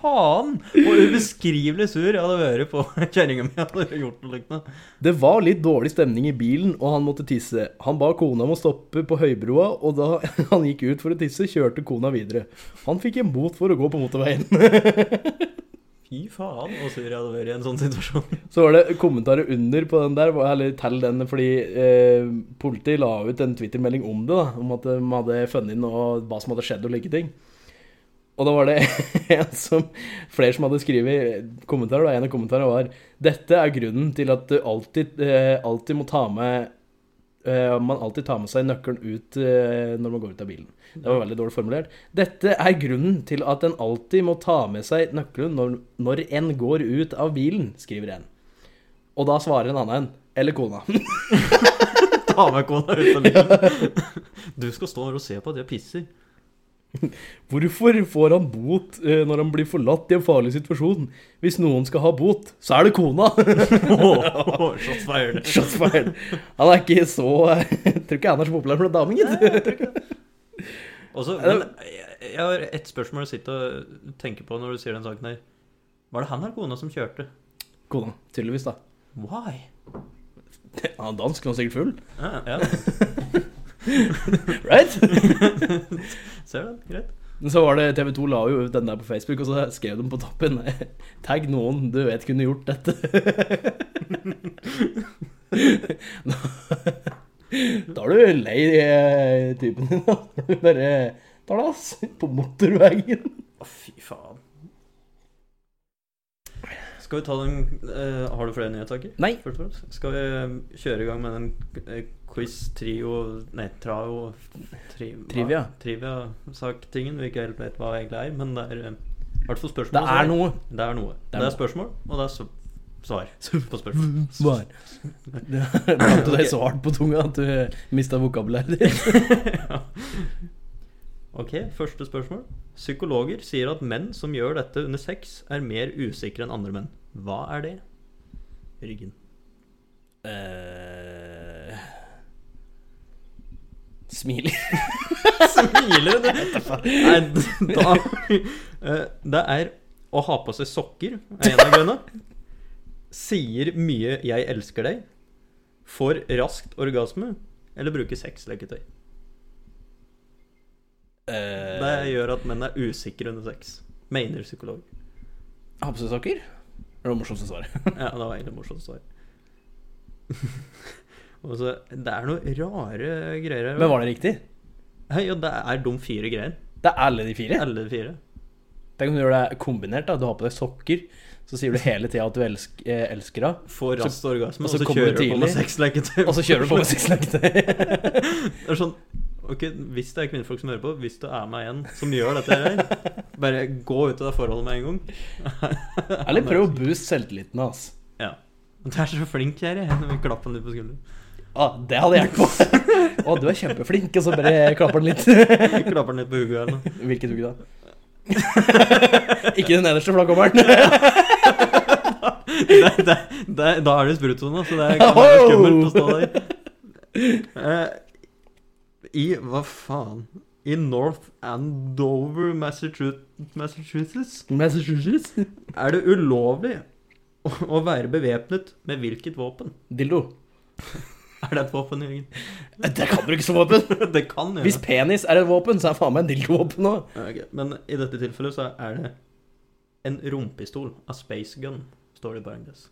faen! Og ubeskrivelig sur jeg hadde vært på kjerringa mi hadde gjort noe lignende. Det var litt dårlig stemning i bilen, og han måtte tisse. Han ba kona om å stoppe på høybroa, og da han gikk ut for å tisse, kjørte kona videre. Han fikk en bot for å gå på motorveien. Fy faen, så sur jeg hadde vært i en sånn situasjon. Så var det kommentarer under på den der, eller til den, fordi eh, politiet la ut en Twitter-melding om det, da, om at de hadde funnet inn og hva som hadde skjedd og like ting. Og da var det en som, flere som hadde skrevet kommentarer, da, en av kommentarene var Dette er grunnen til at du alltid, eh, alltid må ta med eh, Man alltid tar med seg nøkkelen ut eh, når man går ut av bilen. Det var veldig dårlig formulert. Dette er grunnen til at en alltid må ta med seg nøkkelen når, når en går ut av bilen, skriver en. Og da svarer en annen en. Eller kona. Ta med kona ut av bilen. Du skal stå her og se på at jeg pisser. Hvorfor får han bot eh, når han blir forlatt i en farlig situasjon? Hvis noen skal ha bot, så er det kona! Oh, shots fired. Shots fired. Han er ikke så Jeg tror ikke han er så populær blant damer, gitt. Også, men jeg, har ett spørsmål å sitte og tenke på når du sier den saken her. Var det han eller kona som kjørte? Kona, tydeligvis, da. Why? Han er dansk, han er sikkert full. Ja, ja. Right? Ser du? Greit. Så var det TV 2 la jo ut den der på Facebook, og så skrev de på toppen Tagg noen du vet kunne gjort dette. Da er du lei eh, typen din, da. Du bare tar det, ass. På motorveien. Å, fy faen. Skal vi ta den eh, Har du flere nyhetssaker? Nei. Skal vi eh, kjøre i gang med den quiz, trio Nei, trao tri. Trivia. Trivia-sak-tingen vi ikke helt vet hva egentlig er, men det er eh, i hvert fall spørsmål. Det er noe. Det er noe. Det er spørsmål, og det er svar på spørsmål. Svar. Det du deg så hardt på tunga at du mista vokabulæret ditt? ja. Ok, første spørsmål. Psykologer sier at menn som gjør dette under sex, er mer usikre enn andre menn. Hva er det? Ryggen. Eh, Smiler. Smiler du? Nei, da Eh, Det er å ha på seg sokker, er en av grunnene. Sier mye 'jeg elsker deg'. Får raskt orgasme. Eller bruker sexleketøy. Eh, Det gjør at menn er usikre under sex. Mener psykolog. Ha på seg sokker? Det var det morsomste svaret. Ja, det var egentlig morsomt svar. Og så, det er noe rare greier her. Men var det riktig? Hei, ja, det er de fire greiene. Det er alle de fire? Alle de fire. Tenk om du gjør det kombinert. da Du har på deg sokker, så sier du hele tida at du elsk, eh, elsker henne, Får raskt orgasme, og så kjører du på med sexleketøy. og så kjører du på med sexleketøy. Det er sånn Ok, Hvis det er kvinnfolk som hører på, hvis du er med en som gjør dette her, bare gå ut av det forholdet med en gang. Eller prøv å booste selvtilliten hans. Ja. Du er så flink, her, jeg. klapper den litt på skulderen. Ah, det hadde hjulpet på. Å, du er kjempeflink. Og så bare klapper den litt. Klapper den litt på hodet eller noe. Hvilket uke da? Ikke den nederste for da kommer den. da er det sprutsone, så det kan være skummelt å stå der. Uh, I Hva faen? I North Andover, Massachusetts, Massachusetts Massachusetts. er det ulovlig å være bevæpnet med hvilket våpen? Dildo. Er det et våpen, Jørgen? Det kan ikke som våpen. Det kan gjøre Hvis penis er et våpen, så er faen meg en dildovåpen òg. Okay, Men i dette tilfellet så er det en rompistol. av space gun, står det i parentes.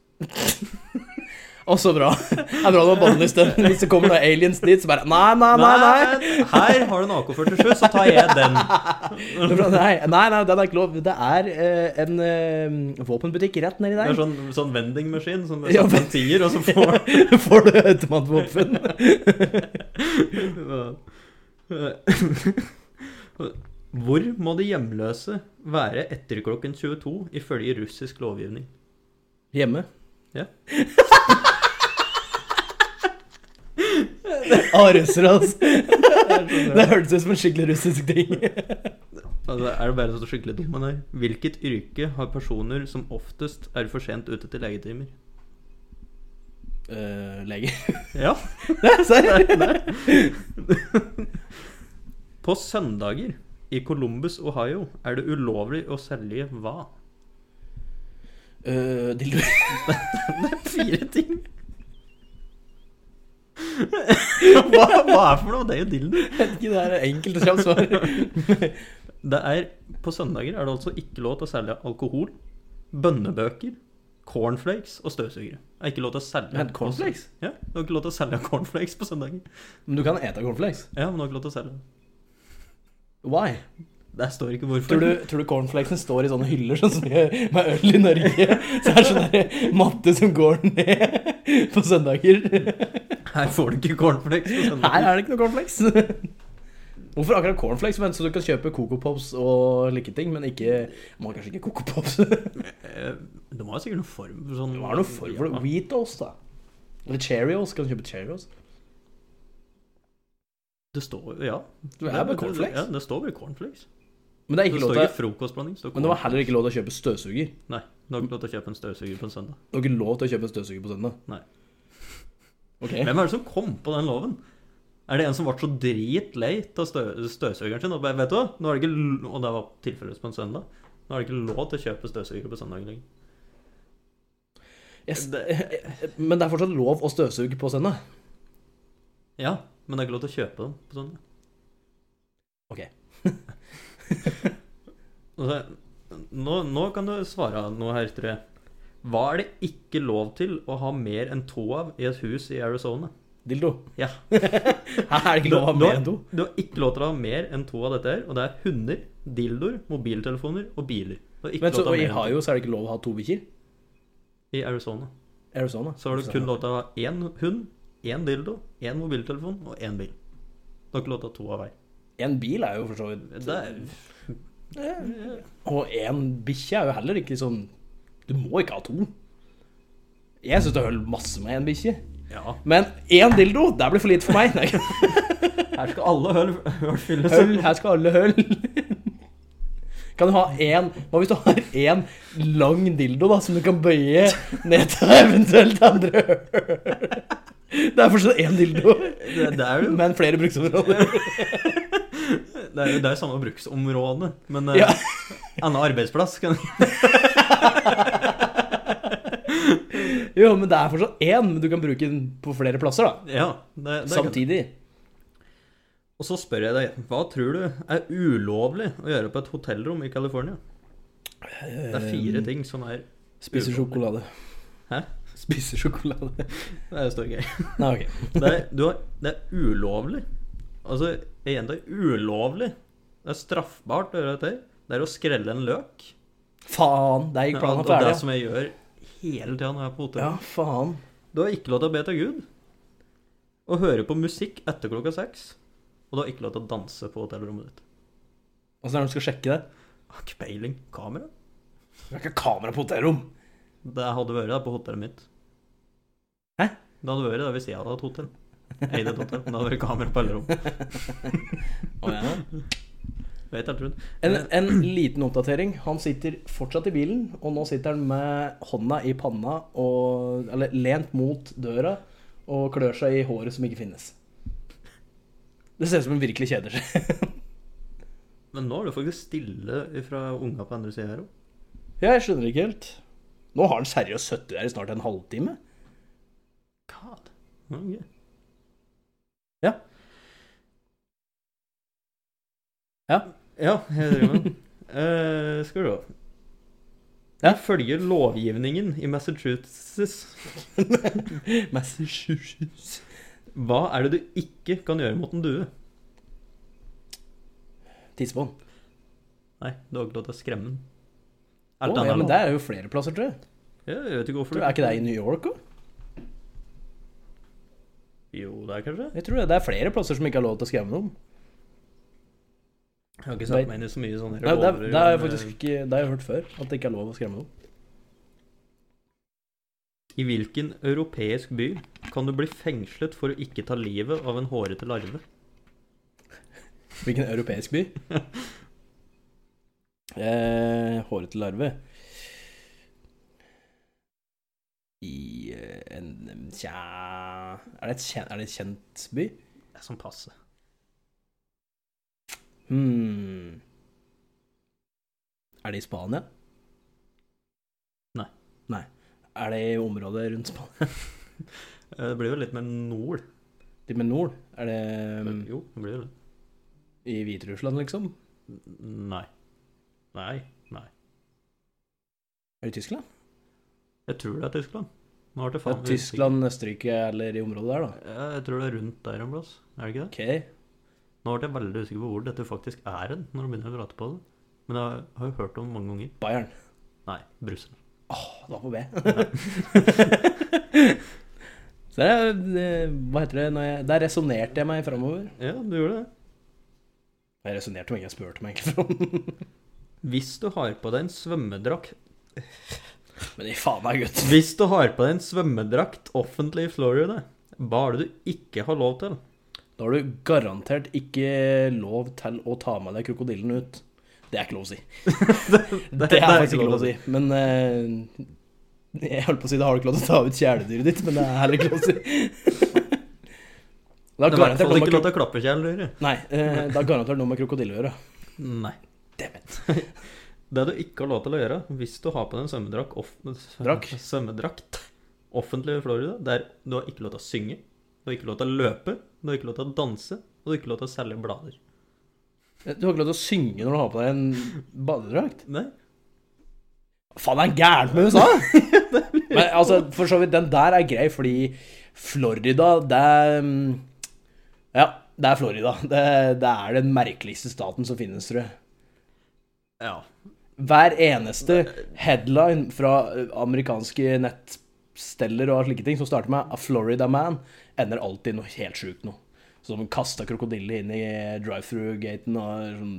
Å, så bra. Det er bra du har bannlyst stønn. Hvis det kommer noen aliens dit, så bare Nei, nei, nei. nei. Her har du en AK-47, så tar jeg den. Nei, nei, nei, den er ikke lov. Det er uh, en uh, våpenbutikk rett nedi Det er der. sånn, sånn vendingmaskin som Ja, ja, en tier, og så får Får du automatvåpen? Hvor må de hjemløse være etter klokken 22 ifølge russisk lovgivning? Hjemme. Ja. Ah, russere, altså. Det hørtes ut som en skikkelig russisk ting. Altså, er det bare så skikkelig dum man er? Hvilket yrke har personer som oftest er for sent ute til legetimer? Uh, lege. Ja. Serr? På søndager i Columbus, Ohio, er det ulovlig å selge hva? Uh, dildo. Fire ting. hva, hva er for noe? Det er jo dildo. Vet ikke, det er enkelt og kjapt svar. Det er, på søndager er det altså ikke lov til å selge alkohol, bønnebøker, cornflakes og støvsugere. Det er ikke lov til å selge Men cornflakes? Ja, du har ikke lov til å selge cornflakes på søndager. Men du kan ete cornflakes. Ja, men du har ikke lov til å selge det. Why? Der står ikke hvorfor. Tror du, tror du cornflakesen står i sånne hyller sånn som vi gjør med øl i Norge? Så er det sånn matte som går ned på søndager. Her får du ikke cornflakes på Her er det ikke noe cornflakes. Hvorfor akkurat cornflakes? Men så du kan kjøpe Coco Pops og like ting, men ikke Må kanskje ikke Coco Pops. Det må jo sikkert noen form for sånn var noe form for det. Wheatos, da. Eller Cheerios. Kan du kjøpe Cheerios? Det står Ja. Det er med cornflakes. Ja, det står bare cornflakes. Men det er ikke lov til Men det var heller ikke lov til å kjøpe støvsuger. Nei, du har ikke lov til å kjøpe en støvsuger på en søndag. Det var ikke lov til å kjøpe en støvsuger på søndag. Nei. Okay. Hvem er det som kom på den loven? Er det en som ble så dritlei av støv, støvsugeren sin? Og bare, vet du hva? Nå er det ikke, og det var tilfeldigvis på en søndag. Nå er det ikke lov til å kjøpe støvsuger på søndag lenger. Yes. Men det er fortsatt lov å støvsuge på søndag. Ja, men det er ikke lov til å kjøpe dem på søndag. Ok. Nå, nå kan du svare noe her, tror jeg. Hva er det ikke lov til å ha mer enn to av i et hus i Arizona? dildo. Ja. Her er det ikke lov å ha mer enn to. Du har ikke lov til å ha mer enn to av dette her, og det er hunder, dildoer, mobiltelefoner og biler. Men så, og i. Ohio så er det ikke lov å ha to bikkjer. I Arizona. Arizona. Så har du kun lov til å ha én hund, én dildo, én mobiltelefon og én bil. Du har ikke lov til å ha to av hver. En bil er jo for så vidt er Og en bikkje er jo heller ikke sånn Du må ikke ha to. Jeg syns det holder masse med en bikkje. Ja. Men én dildo, det blir for lite for meg. Her skal alle høl, høl fylles. høl, her skal alle høl. Kan du ha én Hva hvis du har én lang dildo da som du kan bøye ned til eventuelt andre høl? Det er fortsatt én dildo, Det, det er jo men flere bruksområder. Det er, jo- det er samme bruksområde, men eh, Ja. annen arbeidsplass kan Jo, men det er fortsatt én, men du kan bruke den på flere plasser, da. Ja, det, det kan- Samtidig. Og så spør jeg deg, hva tror du er ulovlig å gjøre på et hotellrom i California? Det er fire ting som er Spiser sjokolade. Hæ? Spiser sjokolade. Det står gøy. Nei, Okay. Det er, du har, det er ulovlig. Altså, igjen, det er ulovlig. Det er straffbart å gjøre dette. Det er å skrelle en løk. Faen, Det gikk ikke planen og det det som jeg gjør hele tida når jeg er på hotell. Ja, faen. Du har ikke lov til å be til Gud. Å høre på musikk etter klokka seks. Og du har ikke lov til å danse på hotellrommet ditt. Åssen er det du skal sjekke det? Har ikke peiling. Kamera? Du har ikke kamera på hotellrom. Det hadde vært det på hotellet mitt. Hæ? Det hadde vært det hvis jeg hadde hatt hotell. Eide hotell. men Det vært kamera på alle rom. Å, ja. En, en liten oppdatering. Han sitter fortsatt i bilen, og nå sitter han med hånda i panna og Eller lent mot døra og klør seg i håret som ikke finnes. Det ser ut som han virkelig kjeder seg. Men nå er det faktisk stille fra unga på andre sida her òg. Ja, jeg skjønner ikke helt. Nå har han seriøst sittet der i snart en halvtime. God. Okay. Ja. Ja. Ja, jeg driver med. Eh, skal vi se. Ja. Ifølge lovgivningen i Massachusetts Massachusetts. Hva er det du ikke kan gjøre mot en due? Tisse på han. Nei, du har ikke lov til å skremme den. Å, Alt ja, men der det er jo flere plasser, tror jeg. Ja, jeg vet ikke hvorfor Tror, er ikke det i New York òg? Jo, det er kanskje Jeg tror det, det er flere plasser som ikke har lov til å skremme noen. Jeg har ikke satt meg inn i så mye sånne revolver. det, det, det har jeg faktisk eh, ikke Det har jeg hørt før. At det ikke er lov å skremme noen. I hvilken europeisk by kan du bli fengslet for å ikke ta livet av en hårete larve? Hvilken europeisk by? eh, hårete larve. I eh, en Tja er det, et kjent, er det et kjent by? Det er sånn passe. Hmm. Er det i Spania? Nei. Nei. Er det i området rundt Spania? Eh, Det blir jo litt mer nord. Litt mer nord? Er det um, Jo, det blir jo det. i Hviterussland, liksom? Nei. Nei. Nei. Er det i Tyskland? Jeg tror det er Tyskland. Nå det Ja, faen meg Tyskland, Østerrike eller i området der, da. Ja, jeg tror det er rundt der en plass. Er det ikke det? Ok. Nå ble jeg veldig usikker på hvor dette faktisk er hen, når du begynner å prate på det. Men jeg har jo hørt om det mange ganger. Bayern. Nei, Brussel. Åh, det var på B. Så det det- hva heter det når jeg, Der resonnerte jeg meg framover. Ja, du gjorde det. Jeg resonnerte meg, jeg spurte meg egentlig fram. Hvis du har på deg en svømmedrakt Men i faen meg, gutt. Hvis du har på deg en svømmedrakt offentlig i Florida, hva er det du ikke har lov til? Da har du garantert ikke lov til å ta med deg krokodillen ut. Det er ikke lov å si. Det, er faktisk ikke lov å si. Men uh, Jeg holdt på å si det har du ikke lov til å ta ut kjæledyret ditt, men det er heller ikke lov å si. Det er i hvert fall ikke lov til å klappe kjæledyret. Nei, Uh, det har garantert noe med krokodille å gjøre. Nei. Det du ikke har lov til å gjøre hvis du har på deg en svømmedrakt off svømmedrakt offentlig i Florida, det er du har ikke lov til å synge, du har ikke lov til å løpe, du har ikke lov til å danse, og du har ikke lov til å selge blader. Du har ikke lov til å synge når du har på deg en badedrakt. Nei. Faen, det er gærent med USA! Men altså, altså, for så vidt, den der er grei, fordi Florida, det er mm, Ja, det er Florida. Det, det er den merkeligste staten som finnes, tror jeg. Ja. Hver eneste headline fra eh, amerikanske nettsteller og slike ting som starter med 'A Florida Man', ender alltid noe helt sjukt noe. Som kasta krokodille inn i drive-through-gaten og sånn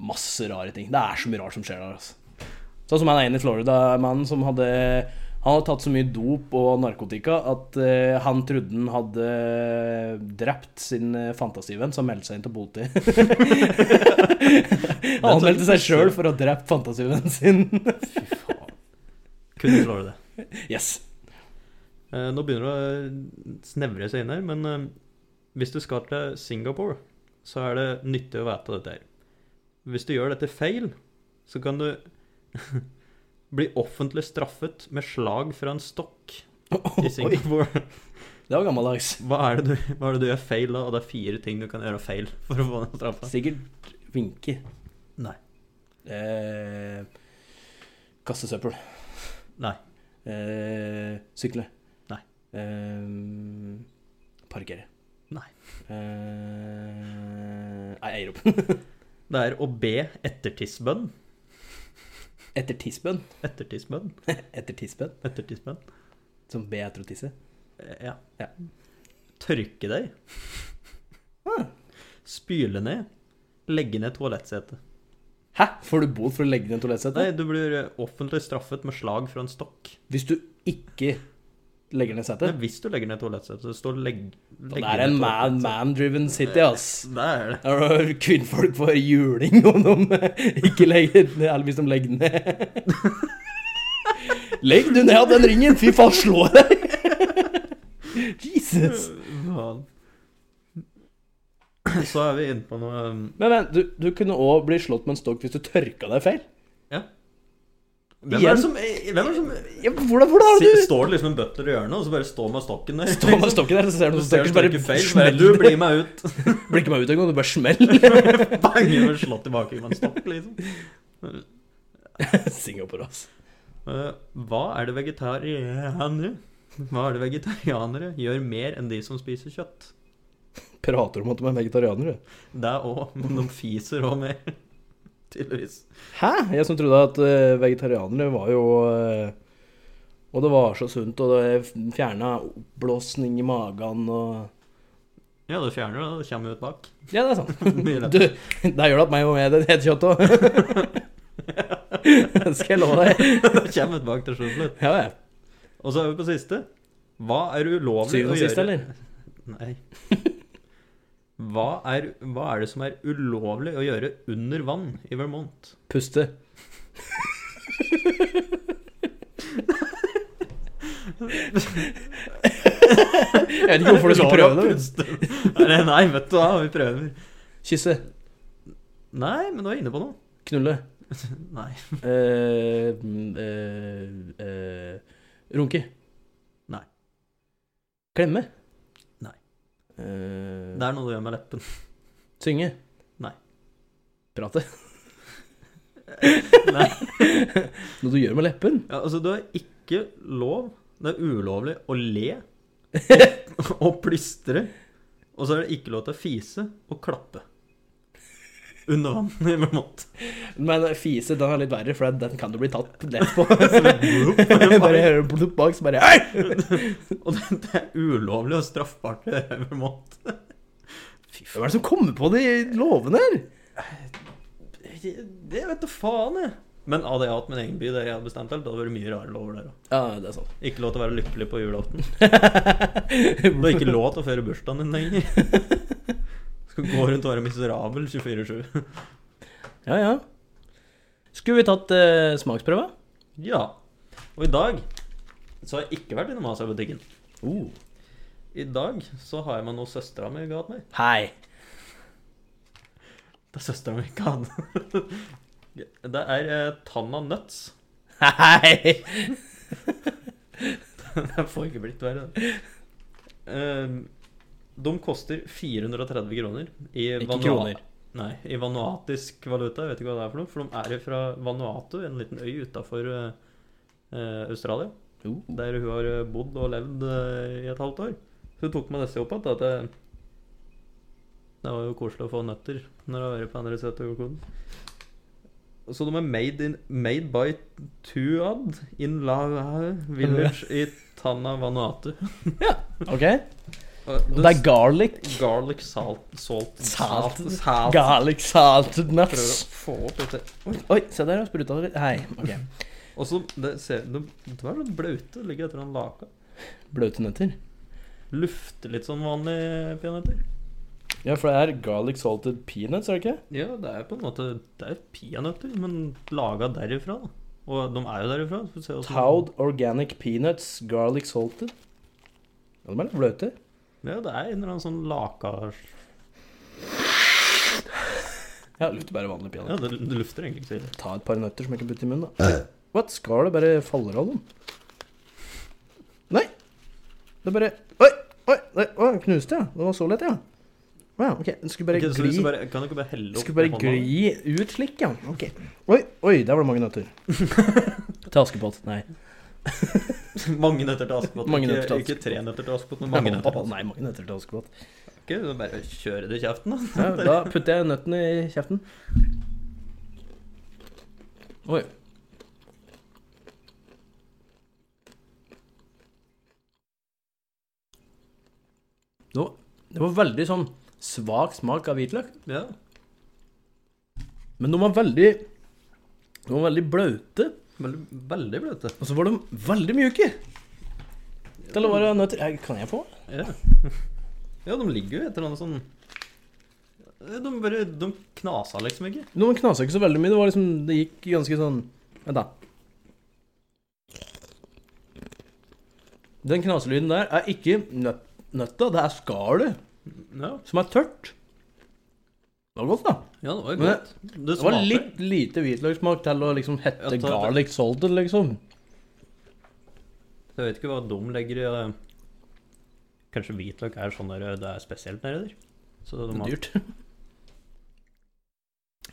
masse rare ting. Det er så mye rart som skjer der, altså. Sånn som han ene Florida-mannen som hadde Han hadde tatt så mye dop og narkotika at uh, han trodde han hadde drept sin uh, fantasivenn, som meldte seg inn til politiet. han anmeldte seg sjøl for å ha drept fantasivennen sin. Kunne slå det. yes. Uh, nå begynner det å snevre seg inn her, men uh, hvis du skal til Singapore, så er det nyttig å vite dette her. Hvis du gjør dette feil, så kan du bli offentlig straffet med slag fra en stokk i Singapore. Det var gammeldags. Hva er, det du, hva er det du gjør feil da? Og det er fire ting du kan gjøre feil for å få den straffa. Sikkert vinke. Nei. Eh, kaste søppel. Nei. Eh, sykle. Nei. Eh, parkere. Nei. Eh, nei, jeg gir opp. Det er å be etter tissbønn. Etter tissbønn. Etter tissbønn. Etter tissbønn. Etter tissbønn. Som be etter å tisse. Eh, Ja. Ja. Tørke deg. Ah. Spyle ned. Legge ned toalettsetet. Hæ? Får du bot for å legge ned toalettsetet? Nei, du blir offentlig straffet med slag fra en stokk. Hvis du ikke legger ned setet? Men hvis du legger ned toalettsetet, så står legg, Det er en man- man-driven city, ass. Det er det. Der kvinnfolk får juling om de ikke legger ned, eller hvis de legger ned. Legg du ned den ringen! Fy faen, slå deg! Jesus. Man Så er vi inne på noe Men, Men vent, du, du kunne òg bli slått med en stokk hvis du tørka deg feil. Ja. Hvem er det som, hvem er det som Ja, hvordan, hvordan har du Står det liksom en butler i hjørnet, og så bare står med stokken der? Stå med stokken der, så ser du noen stokker, du bare bare, Du blir meg ut. Blir ikke meg ut engang, du bare smeller. Bang! Og slå tilbake med en stokk, liksom. Singapore, ass. Eh, Hva er det vegetarianere Hva er det vegetarianere gjør mer enn de som spiser kjøtt? Prater om at de er vegetarianere. Det òg, men de fiser òg mer. Tydeligvis. Hæ? Jeg som trodde at eh, vegetarianere var jo eh, Og det var så sunt, og det fjerna oppblåsning i magen og Ja, det fjerner det, det kommer ut bak. Ja, det er sant. Du, det gjør det at meg og med det heter kjøtt òg. Det skal jeg love deg. det kommer ut bak til slutt. Ja, ja. Og så er vi på siste. Hva er ulovlig Syvende og å gjøre siste, eller? Nei. Hva er, hva er det som er ulovlig å gjøre under vann i Vermont? Puste. Jeg vet ikke hvorfor du skal prøve det. Nei, Nei, vet du hva, vi prøver. Kysse. Nei, men du er inne på noe. Knulle. Nei. Eh, eh, eh, runke. Nei. Klemme. Nei. Eh, Det er noe du gjør med leppen. synge. Nei. Prate. Nei. Noe du gjør med leppen. Ja, altså, du har ikke lov Det er ulovlig å le og, og plystre. Og så er det ikke lov til å fise og klappe. Under vann i Vermont. Men fise den er litt verre, for den kan du bli tatt lett på. bare hører du plupp bak, så bare Hei! Og det, det er ulovlig og straffbart i Vermont. Hva er det som kommer på de lovene her? Det vet du faen, jeg. Men hadde jeg hatt min egen by det jeg hadde bestemt alt, det hadde vært mye rare lover der òg. Ja, det er sant. Ikke lov til å være lykkelig på julaften. Du har ikke lov til å feire bursdagen din lenger. Skal gå rundt og være miserabel 24-7. Ja, ja. Skulle vi tatt eh, smaksprøve? Ja. Og i dag så har jeg ikke vært innom Asia-butikken. Uh. I dag så har jeg med noe søstera mi ga til meg. Hei. Det er søstera mi ikke hadde. Det er uh, Tanna Nuts. Hei. Det får ikke blitt verre. det. Eh, de koster 430 kroner i Ikke Vanua- kroner. Nei, i vanuatisk valuta. Jeg vet ikke hva det er for noe. For de er fra Vanuatu, en liten øy utafor Australia. Uh. der hun har bodd og levd i et halvt år. Så hun tok med disse opp igjen. Det, det var jo koselig å få nøtter når du har vært på andre siden av jordkloden. Så de er made, in, made by Tuad in La Village i Tana Vanuatu. Ok. Og Det er garlic. garlic salt Salt Salt. salt. Garlic salted Prøver nuts. å få opp dette. Oi. Oi, se der, spruta det litt. Hei. Ok. Og så det ser, de, de er litt blaute. Ligger etter en laka. Bløte nøtter. Lufter litt sånn vanlige peanøtter. Ja, for det er garlic salted peanuts, er det ikke? Ja, det er på en måte Det er peanøtter, men laga derifra. da Og de er jo derifra. Towed organic peanuts, garlic salted. Ja, de er litt bløte. Ja, det er en eller annen sånn laka Ja, lukter bare vanlig Ja, det, det lufter egentlig ikke så ille. Ta et par nøtter som jeg kan putte i munnen, da. What? Skallet bare faller av dem? Nei. Det bare Oi! Oi! Oi, knuste, ja. Det var så lett, ja. Ja, ok. Skulle bare okay, gli du bare, kan du ikke bare helle opp skulle bare gli ut slik, ja. Ok. Oi, oi, der var det mange nøtter. Til Askepott. Nei. Mange nøtter til Askepott. Mange ikke, nøtter til ikke tre nøtter til Askepott, men mange nøtter til Askepott. Nei, mange nøtter til Askepott. Ok, du bare kjører det i kjeften, da. Ja, da putter jeg nøttene i kjeften. Oi. Det var, det var veldig sånn svak smak av hvitløk. Ja. Men de var veldig De var veldig blaute. Veldig, veldig blaute. Og så var de veldig mjuke. Til å være nøtter Kan jeg få? Ja. ja, de ligger jo eller annet sånn De bare De knasa liksom ikke. De knasa ikke så veldig mye. Det var liksom Det gikk ganske sånn Vent, da. Den knaselyden der er ikke nøtta, det er skallet Ja, som er tørt. Det var godt, da. ja det var Men godt. Det, Det var smaker. litt lite hvitløkssmak til å liksom hette Ja, ta- garlic salted, liksom. Jeg vet ikke hva de legger i eh, Kanskje hvitløk er sånn der det er spesielt nede der. Så de har, Dyrt.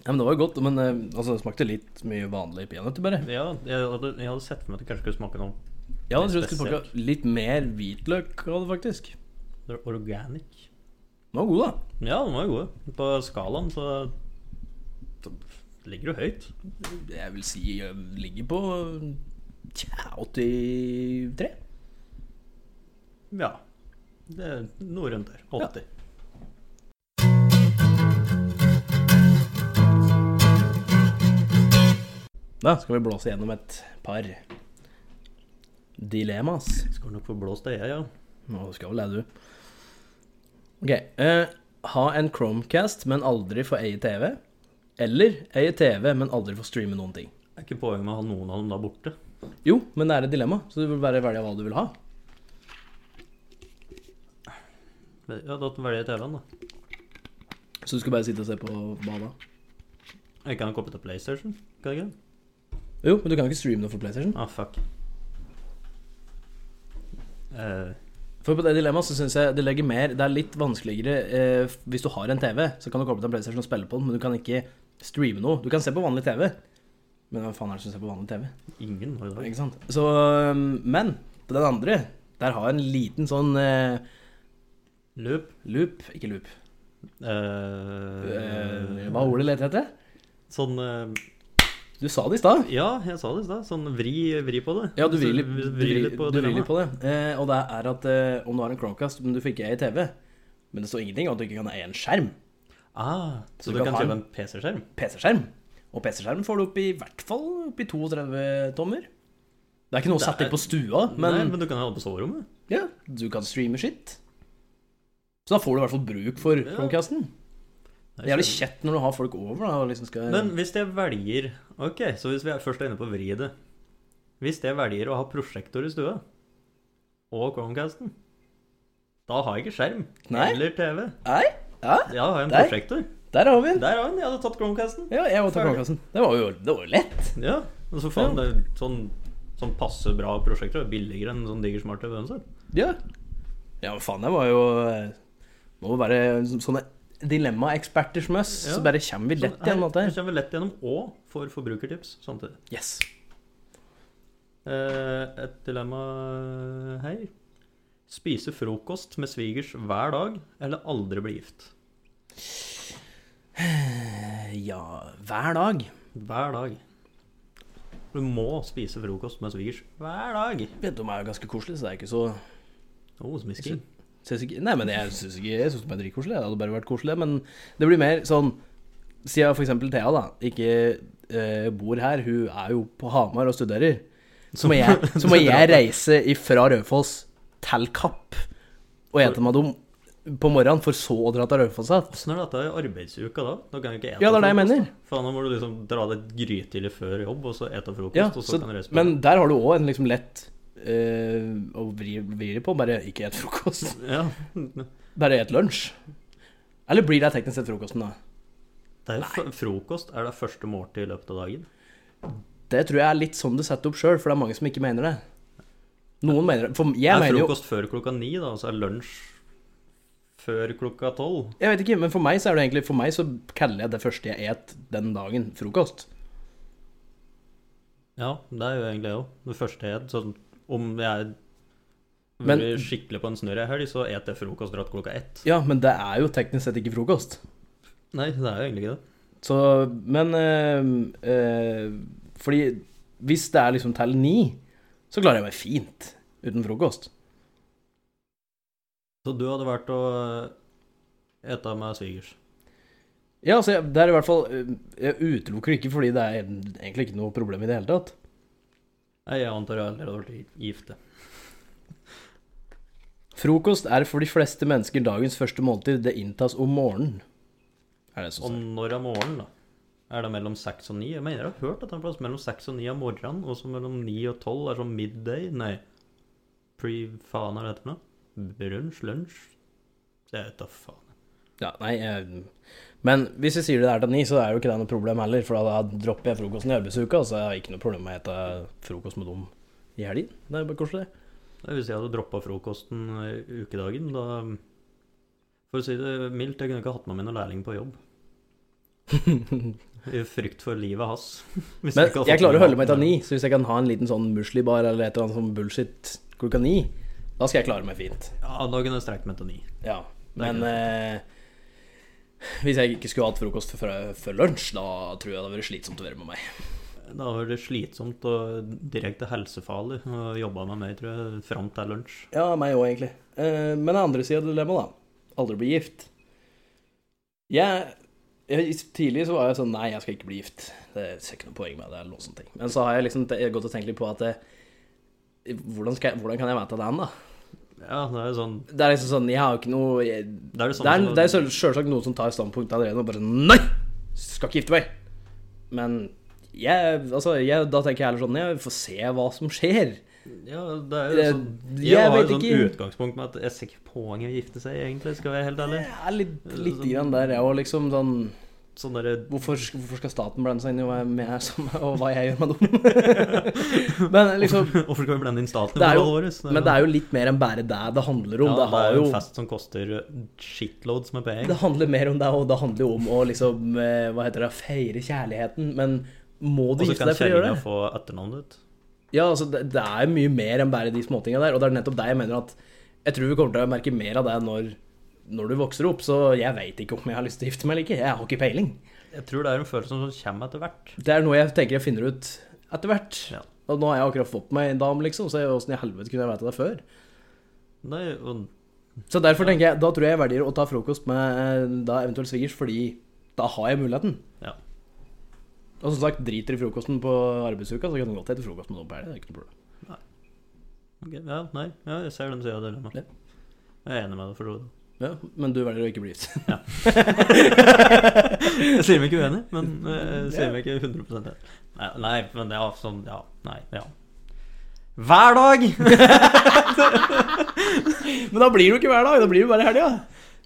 Ja, men Det var jo godt, men eh, altså, det smakte litt mye vanlig peanøtter, bare. ja, jeg hadde, jeg hadde sett for meg at det kanskje skulle smake noe Ja, jeg tror det Litt skulle smake litt mer hvitløk av det, faktisk. det er organic. Den var god, da. Ja, den var god. På skalaen så, ligger du høyt. Jeg vil si jeg ligger på tja, 83. Ja. Det er noe rundt der. 80. Da skal vi blåse gjennom et par dilemmas. Skal nok få blåst det, jeg, ja. Nå skal vel det, du. Ok. Uh, ha en Chromecast, men aldri få eie TV. Eller eie TV, men aldri få streame noen ting. Det er ikke poenget med å ha noen av dem da borte. Jo, men det er et dilemma, så du vil bare velge hva du vil ha. Ja, da velger jeg TV-en, da. Så du skal bare sitte og se på bada. Jeg kan koble til PlayStation. Kan jeg ikke? Jo, men du kan ikke streame noe for PlayStation. Ah, fuck. Eh, For på det dilemmaet så syns jeg det legger mer Det er litt vanskeligere eh, Hvis du har en TV, så kan du koble til en PlayStation og spille på den, men du kan ikke streame noe. Du kan se på vanlig TV, men hva faen er det som ser på vanlig TV? ingen har jo det. Ikke sant? Så Men på den andre, der har jeg en liten sånn eh, Loop. loop Ikke loop. Uh, uh, hva er ordet leter etter? Sånn eh, Du sa det i stad. Ja, jeg sa det i stad. Sånn vri, vri på det. Ja, du vrir litt, du vri litt på vrir på det. Eh, og det er at eh, om du har en Chromecast, men du får ikke eie TV Men det står ingenting om at du ikke kan eie en skjerm. Ah, så, Så du kan kan kjøpe en- PC-skjerm? PC-skjerm. Og PC-skjerm får du opp i hvert fall opp i 32 tommer. Det er ikke noe Det er- inn på stua, men, Nei, men du kan ha det på soverommet. ja, du kan streame shit. Så da får du i hvert fall bruk for. Chromecasten. Det Det er jævlig kjett når du har folk over. da liksom skal... Men hvis jeg velger Ok, så hvis vi er først er inne på å vri det Hvis jeg velger å ha prosjektor i stua og Chromecasten, da har jeg ikke skjerm Nei. eller TV. Nei? Ja, Ja, har jeg en Der. prosjektor. der har vi den. Der har vi den. Jeg hadde tatt Chromecasten. Ja, jeg hadde tatt Chromecasten. Det var jo det var lett. Ja, og så faen, det er sånn, sånn passe bra prosjektor. Billigere enn sånn diger smart TV. Ja. Ja, faen, det var jo eh, Må jo være sånne dilemmaeksperter som oss, Ja. så bare kommer vi lett Sånn, her- gjennom dette. kommer vi lett gjennom og får forbrukertips samtidig. Yes. Eh, et dilemma her. Spise frokost med svigers hver dag, eller aldri bli gift? Ja, hver dag. Hver dag. Du må spise frokost med svigers hver dag. Vet du, De er jo ganske koselige, så det er ikke så oh, smisking. Synes ikke, Nei, men jeg syns ikke Jeg synes det er dritkoselig. Det hadde bare vært koselig. Men det blir mer sånn Siden eksempel Thea da ikke eh, bor her, hun er jo på Hamar og studerer, så må jeg, så må jeg reise fra Raufoss til Kapp og ete meg dum på morgenen, for så å dra til Raufoss igjen. Åssen er dette i arbeidsuka da? Da kan du ikke ete Ja, det er det jeg mener. Faen, da må du liksom dra deg grytidlig før jobb, og så ete frokost, Ja, og så, så, kan du reise på men der har du òg en liksom lett eh, å vrir vri på. Bare ikke et frokost. Ja. Bare et lunsj. Eller blir det teknisk sett frokosten, da? Det er jo frokost er det første måltid i løpet av dagen. Det tror jeg er litt sånn det setter opp sjøl, for det er mange som ikke mener det. Noen mener det. For jeg er mener jo frokost før klokka ni, da, og så er lunsj før klokka tolv. Jeg vet ikke, men for meg så er det egentlig For meg så kaller jeg det første jeg et den dagen, frokost. Ja, det er jo egentlig det òg. Det første jeg et, sånn Om jeg Men- blir skikkelig på en snurr ei helg, så et jeg frokost rett klokka ett. Ja, men det er jo teknisk sett ikke frokost. Nei, det er jo egentlig ikke det. Så Men øh, øh, Fordi hvis det er liksom til ni, så klarer jeg meg fint uten frokost. Så du hadde vært å ete med svigers? Ja, altså, det er i hvert fall eh, Jeg utelukker ikke fordi det er egentlig ikke noe problem i det hele tatt. Nei, jeg antar jeg allerede har vært gift. Frokost er for de fleste mennesker dagens første måltid. Det inntas om morgenen. Er det Og sånn? når er morgenen, da? Er det mellom seks og ni? Jeg mener jeg har hørt at det er en plass mellom seks og ni av morgenen, og så mellom ni og tolv er sånn midday. Nei, pre... Faen er det for noe? Brunsj? Lunsj? Jeg vet da faen. Ja, nei jeg, Men hvis jeg sier det er til ni, så er jo ikke det noe problem heller. For da dropper jeg frokosten i arbeidsuka, så jeg har ikke noe problem med å spise frokost med dem i helgen. Det er bare koselig. Hvis jeg hadde droppa frokosten ukedagen, da For å si det mildt, jeg kunne ikke hatt med meg noen lærling på jobb. I frykt for livet hans. Men jeg, jeg klarer å holde meg til ni, så hvis jeg kan ha en liten sånn muslibar eller et eller annet sånn bullshit klokka ni, da skal jeg klare meg fint. Ja, da kunne jeg strekt meg til ni. Ja, men hvis jeg ikke skulle hatt frokost før, før lunsj, da tror jeg det hadde vært slitsomt å være med meg. Da var det slitsomt og direkte helsefarlig å jobbe med meg, tror jeg, fram til lunsj. Ja, meg òg, egentlig. Eh, men den andre sida av dilemmaet, da. Aldri bli gift. Jeg, jeg Tidlig så var jeg sånn Nei, jeg skal ikke bli gift. Det ser ikke noe poeng med det. eller noen sånne ting. Men så har jeg liksom gått og tenkt litt på at det, hvordan, skal jeg, hvordan kan jeg vite det ennå? Ja, det er jo sånn Det er liksom sånn Jeg har jo ikke noe jeg, Det er Det som selv- selvsagt noen som tar standpunkt allerede og bare sånn Nei! Skal ikke gifte meg. Men jeg, altså, jeg, da tenker jeg heller sånn Jeg får se hva som skjer. Ja, det er jo Det- sånn jeg Jeg har jo sånn ikke. utgangspunkt med at jeg ser ikke poenget i å gifte seg, egentlig, skal jeg være helt ærlig. Jeg er litt, litt grann der, jeg òg, liksom sånn Sånn Hvorfor, hvorfor skal staten blande seg inn i hva jeg, med, som, og hva jeg gjør med dem? men liksom Hvorfor skal vi blande inn staten i er, jo, vårt? Men det er jo litt mer enn bare det det handler om. ja, det, det er jo en fest som koster shitloads med penger. det handler mer om det, og det handler jo om å liksom eh, Hva heter det? Feire kjærligheten. Men må du gifte deg for å gjøre det Og så kjerringa det? få etternavnet ditt. Ja, altså, det, det er mye mer enn bare de småtinga der. Og det er nettopp det jeg mener at Jeg tror vi kommer til å merke mer av det når, når du vokser opp. Så jeg veit ikke om jeg har lyst til å gifte meg eller ikke. Jeg har ikke peiling. Jeg tror det er en følelse som kommer etter hvert. Det er noe jeg tenker jeg finner ut etter hvert. Ja. Og nå har jeg akkurat fått meg en dame, liksom, så åssen i helvete kunne jeg vite det før? Nei, og Så derfor tenker jeg, da tror jeg jeg velger å ta frokost med eh, da eventuelt svigers, fordi da har jeg muligheten. Ja. Og som sagt, driter i frokosten på arbeidsuka, så kan du godt hete frokost med noen på helga. Det er ikke noe problem. ok, ja, nei, ja, jeg ser den sida av dilemmaet. Ja. Jeg er enig med deg, for så vidt. Ja, men du velger å ikke bli gift. Jeg sier meg ikke uenig, men eh, jeg sier meg ikke 100 enig. Nei, nei, men ja, sånn Ja, nei, ja. Hver dag! Men da blir det jo ikke hver dag, da blir det bare i helga.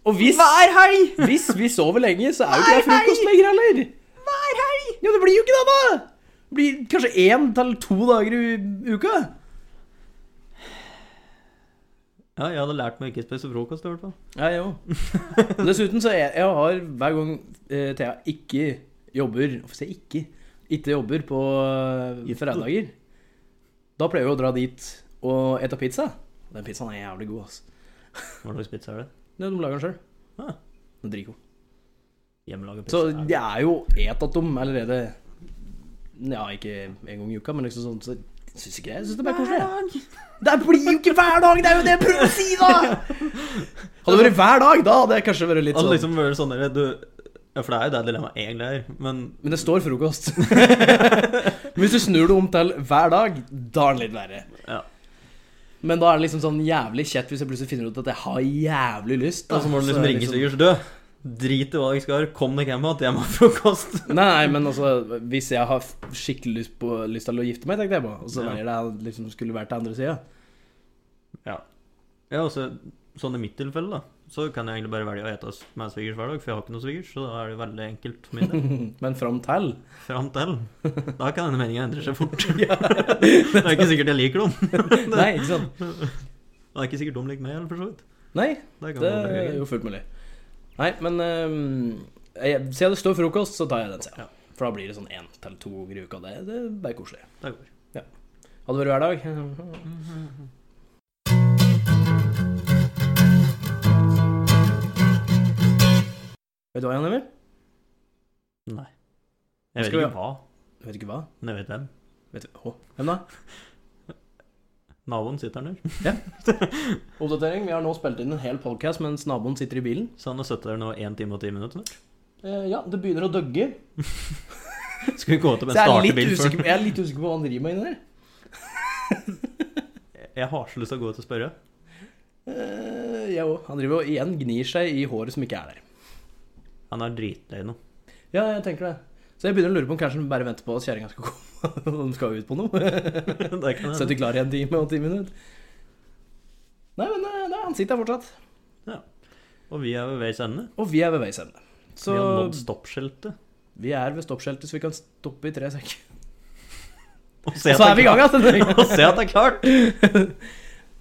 Og hvis, Hver helg! hvis vi sover lenge, så er jo ikke det frokost lenger heller. Hver helg! Ja, det blir jo ikke det, da! Det blir kanskje én til to dager i uka. Ja, jeg hadde lært meg å ikke spise frokost, i hvert fall. Ja, jeg òg. Dessuten så jeg, jeg har hver gang eh, Thea ikke jobber Hvorfor sier jeg ikke? Ikke jobber på eh, fredager. Da pleier vi å dra dit og ete pizza. Den pizzaen er jævlig god, altså. Hva slags pizza er det? Det de lager den sjøl. Ah. Dritgod. Hjemmelaga Så pizza? det er jo et av dem allerede Ja, ikke en gang i uka, men liksom sånn så syns ikke jeg. Jeg syns det er bare koselig. Det blir jo ikke hver dag! Det er jo det jeg prøver å si, da! Hadde det vært hver dag, da hadde jeg kanskje vært litt sånn liksom vært sånn der, du Ja, for det er jo det dilemmaet egentlig er, men Men det står frokost. Men hvis du snur det om til hver dag, da er det litt verre. ja. Men da er det liksom sånn jævlig kjett hvis jeg plutselig finner ut at jeg har jævlig lyst. da. Og så må du liksom det ringe svigers. Du, drit i hva jeg skal, kom deg hjem igjen, jeg må ha frokost. Nei, men altså Hvis jeg har skikkelig lyst, på, lyst til å gifte meg, tenkte jeg på, og så Ja. det liksom skulle vært til andre sida Ja. ja, og sånn i mitt tilfelle, da, så kan jeg egentlig bare velge å ete med svigers hver dag, for jeg har ikke noe svigers, så da er det veldig enkelt for min del. Men fram til Fram til. Da kan denne meninga endre seg fort. det er ikke sikkert jeg liker dem. Nei, ikke sant? Det er ikke sikkert de liker meg, eller for så vidt. Nei, Det det er jo fullt mulig. Nei, men um, jeg, Siden det står frokost, så tar jeg den sida. Ja. For da blir det sånn én til to ganger i uka. Det, det er bare koselig. Det går. Hadde det vært hver dag Vet du hva, Jan Emil? Nei. Jeg vet ikke hva, Vet du ikke hva? men jeg vet hvem. Vet du, Å, hvem da? Naboen sitter her Ja. Oppdatering. Vi har nå spilt inn en hel podcast mens naboen sitter i bilen. Så han har sittet der nå én time og ti minutter. Eh, ja, det begynner å døgge. Skal vi gå til med en startebil før? jeg er litt usikker på hva han driver med inni der. Jeg har så lyst til å gå ut og spørre. Eh, jeg òg. Han driver og igjen gnir seg i håret som ikke er der. Han er dritlei nå. Ja, jeg tenker det. Så jeg begynner å lure på om kanskje han bare venter på at kjerringa skal komme. De skal ut på noe. Sette klar i en time og ti minutter. Nei, men eh, nei, han sitter her fortsatt. Og vi er ved veis ende. Og vi er ved veis ende. Så Vi har nådd stoppskiltet. vi er ved stoppskjeltet, så vi kan stoppe i tre sek. Og Og så er vi i gang altså. Og se at det er klart!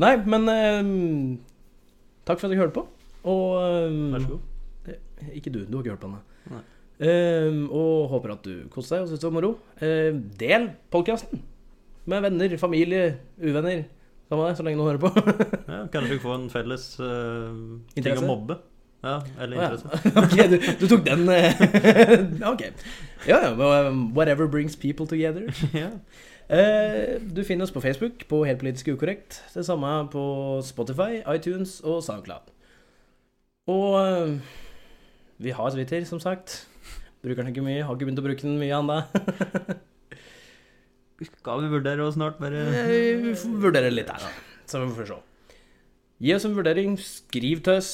Nei, men eh, Takk for at dere hørte på. Og eh, Vær så god. Ikke du, du har ikke hørt på den. Nei. Eh, og håper at du koste deg og syntes det var moro. Uh, del podkasten med venner, familie, uvenner. Samme det, så lenge noen hører på. Ja, kanskje vi får en felles uh, ting å mobbe. Ja, eller Å, ja. interesse. ok, du, du tok den eh, Ok. Ja, ja. um, Whatever brings people together. ja. Eh, du finner oss på Facebook på Helt politisk ukorrekt. Det samme på Spotify, iTunes og SoundCloud. Og vi har Twitter, som sagt. Bruker den ikke mye. Har ikke begynt å bruke den mye ennå. Skal vi vurdere og snart bare Vi får vurdere litt her, da. Så vi får se. Gi oss en vurdering. Skriv til oss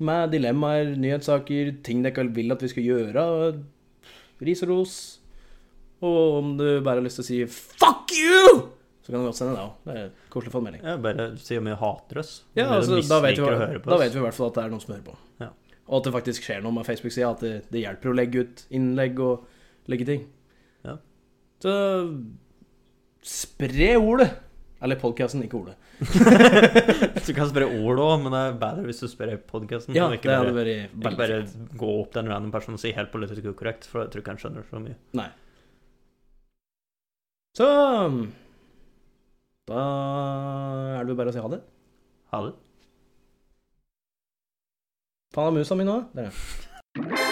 med dilemmaer, nyhetssaker, ting dere vil at vi skal gjøre. Ris og ros. Og om du bare har lyst til å si 'fuck you', så kan du godt sende det òg. Det er koselig å få en melding. ja, Bare si om vi hater oss. Ja, altså, da, vet vi, da vet vi i hvert fall at det er noen som hører på. Ja. Og at det faktisk skjer noe med Facebook-sida. At det, det hjelper å legge ut innlegg og legge ting. Ja. Så spre ordet. Eller podkasten, ikke ordet. Du kan spre ord òg, men det er bedre hvis du sprer podkasten. Ja, ikke bare, vært ikke bare gå opp til en random person og si helt politisk ukorrekt, for jeg tror ikke han skjønner så mye. Nei. Så Da er det bare å si ha det. Ha det. Faen, har musa mi nå? Der, ja.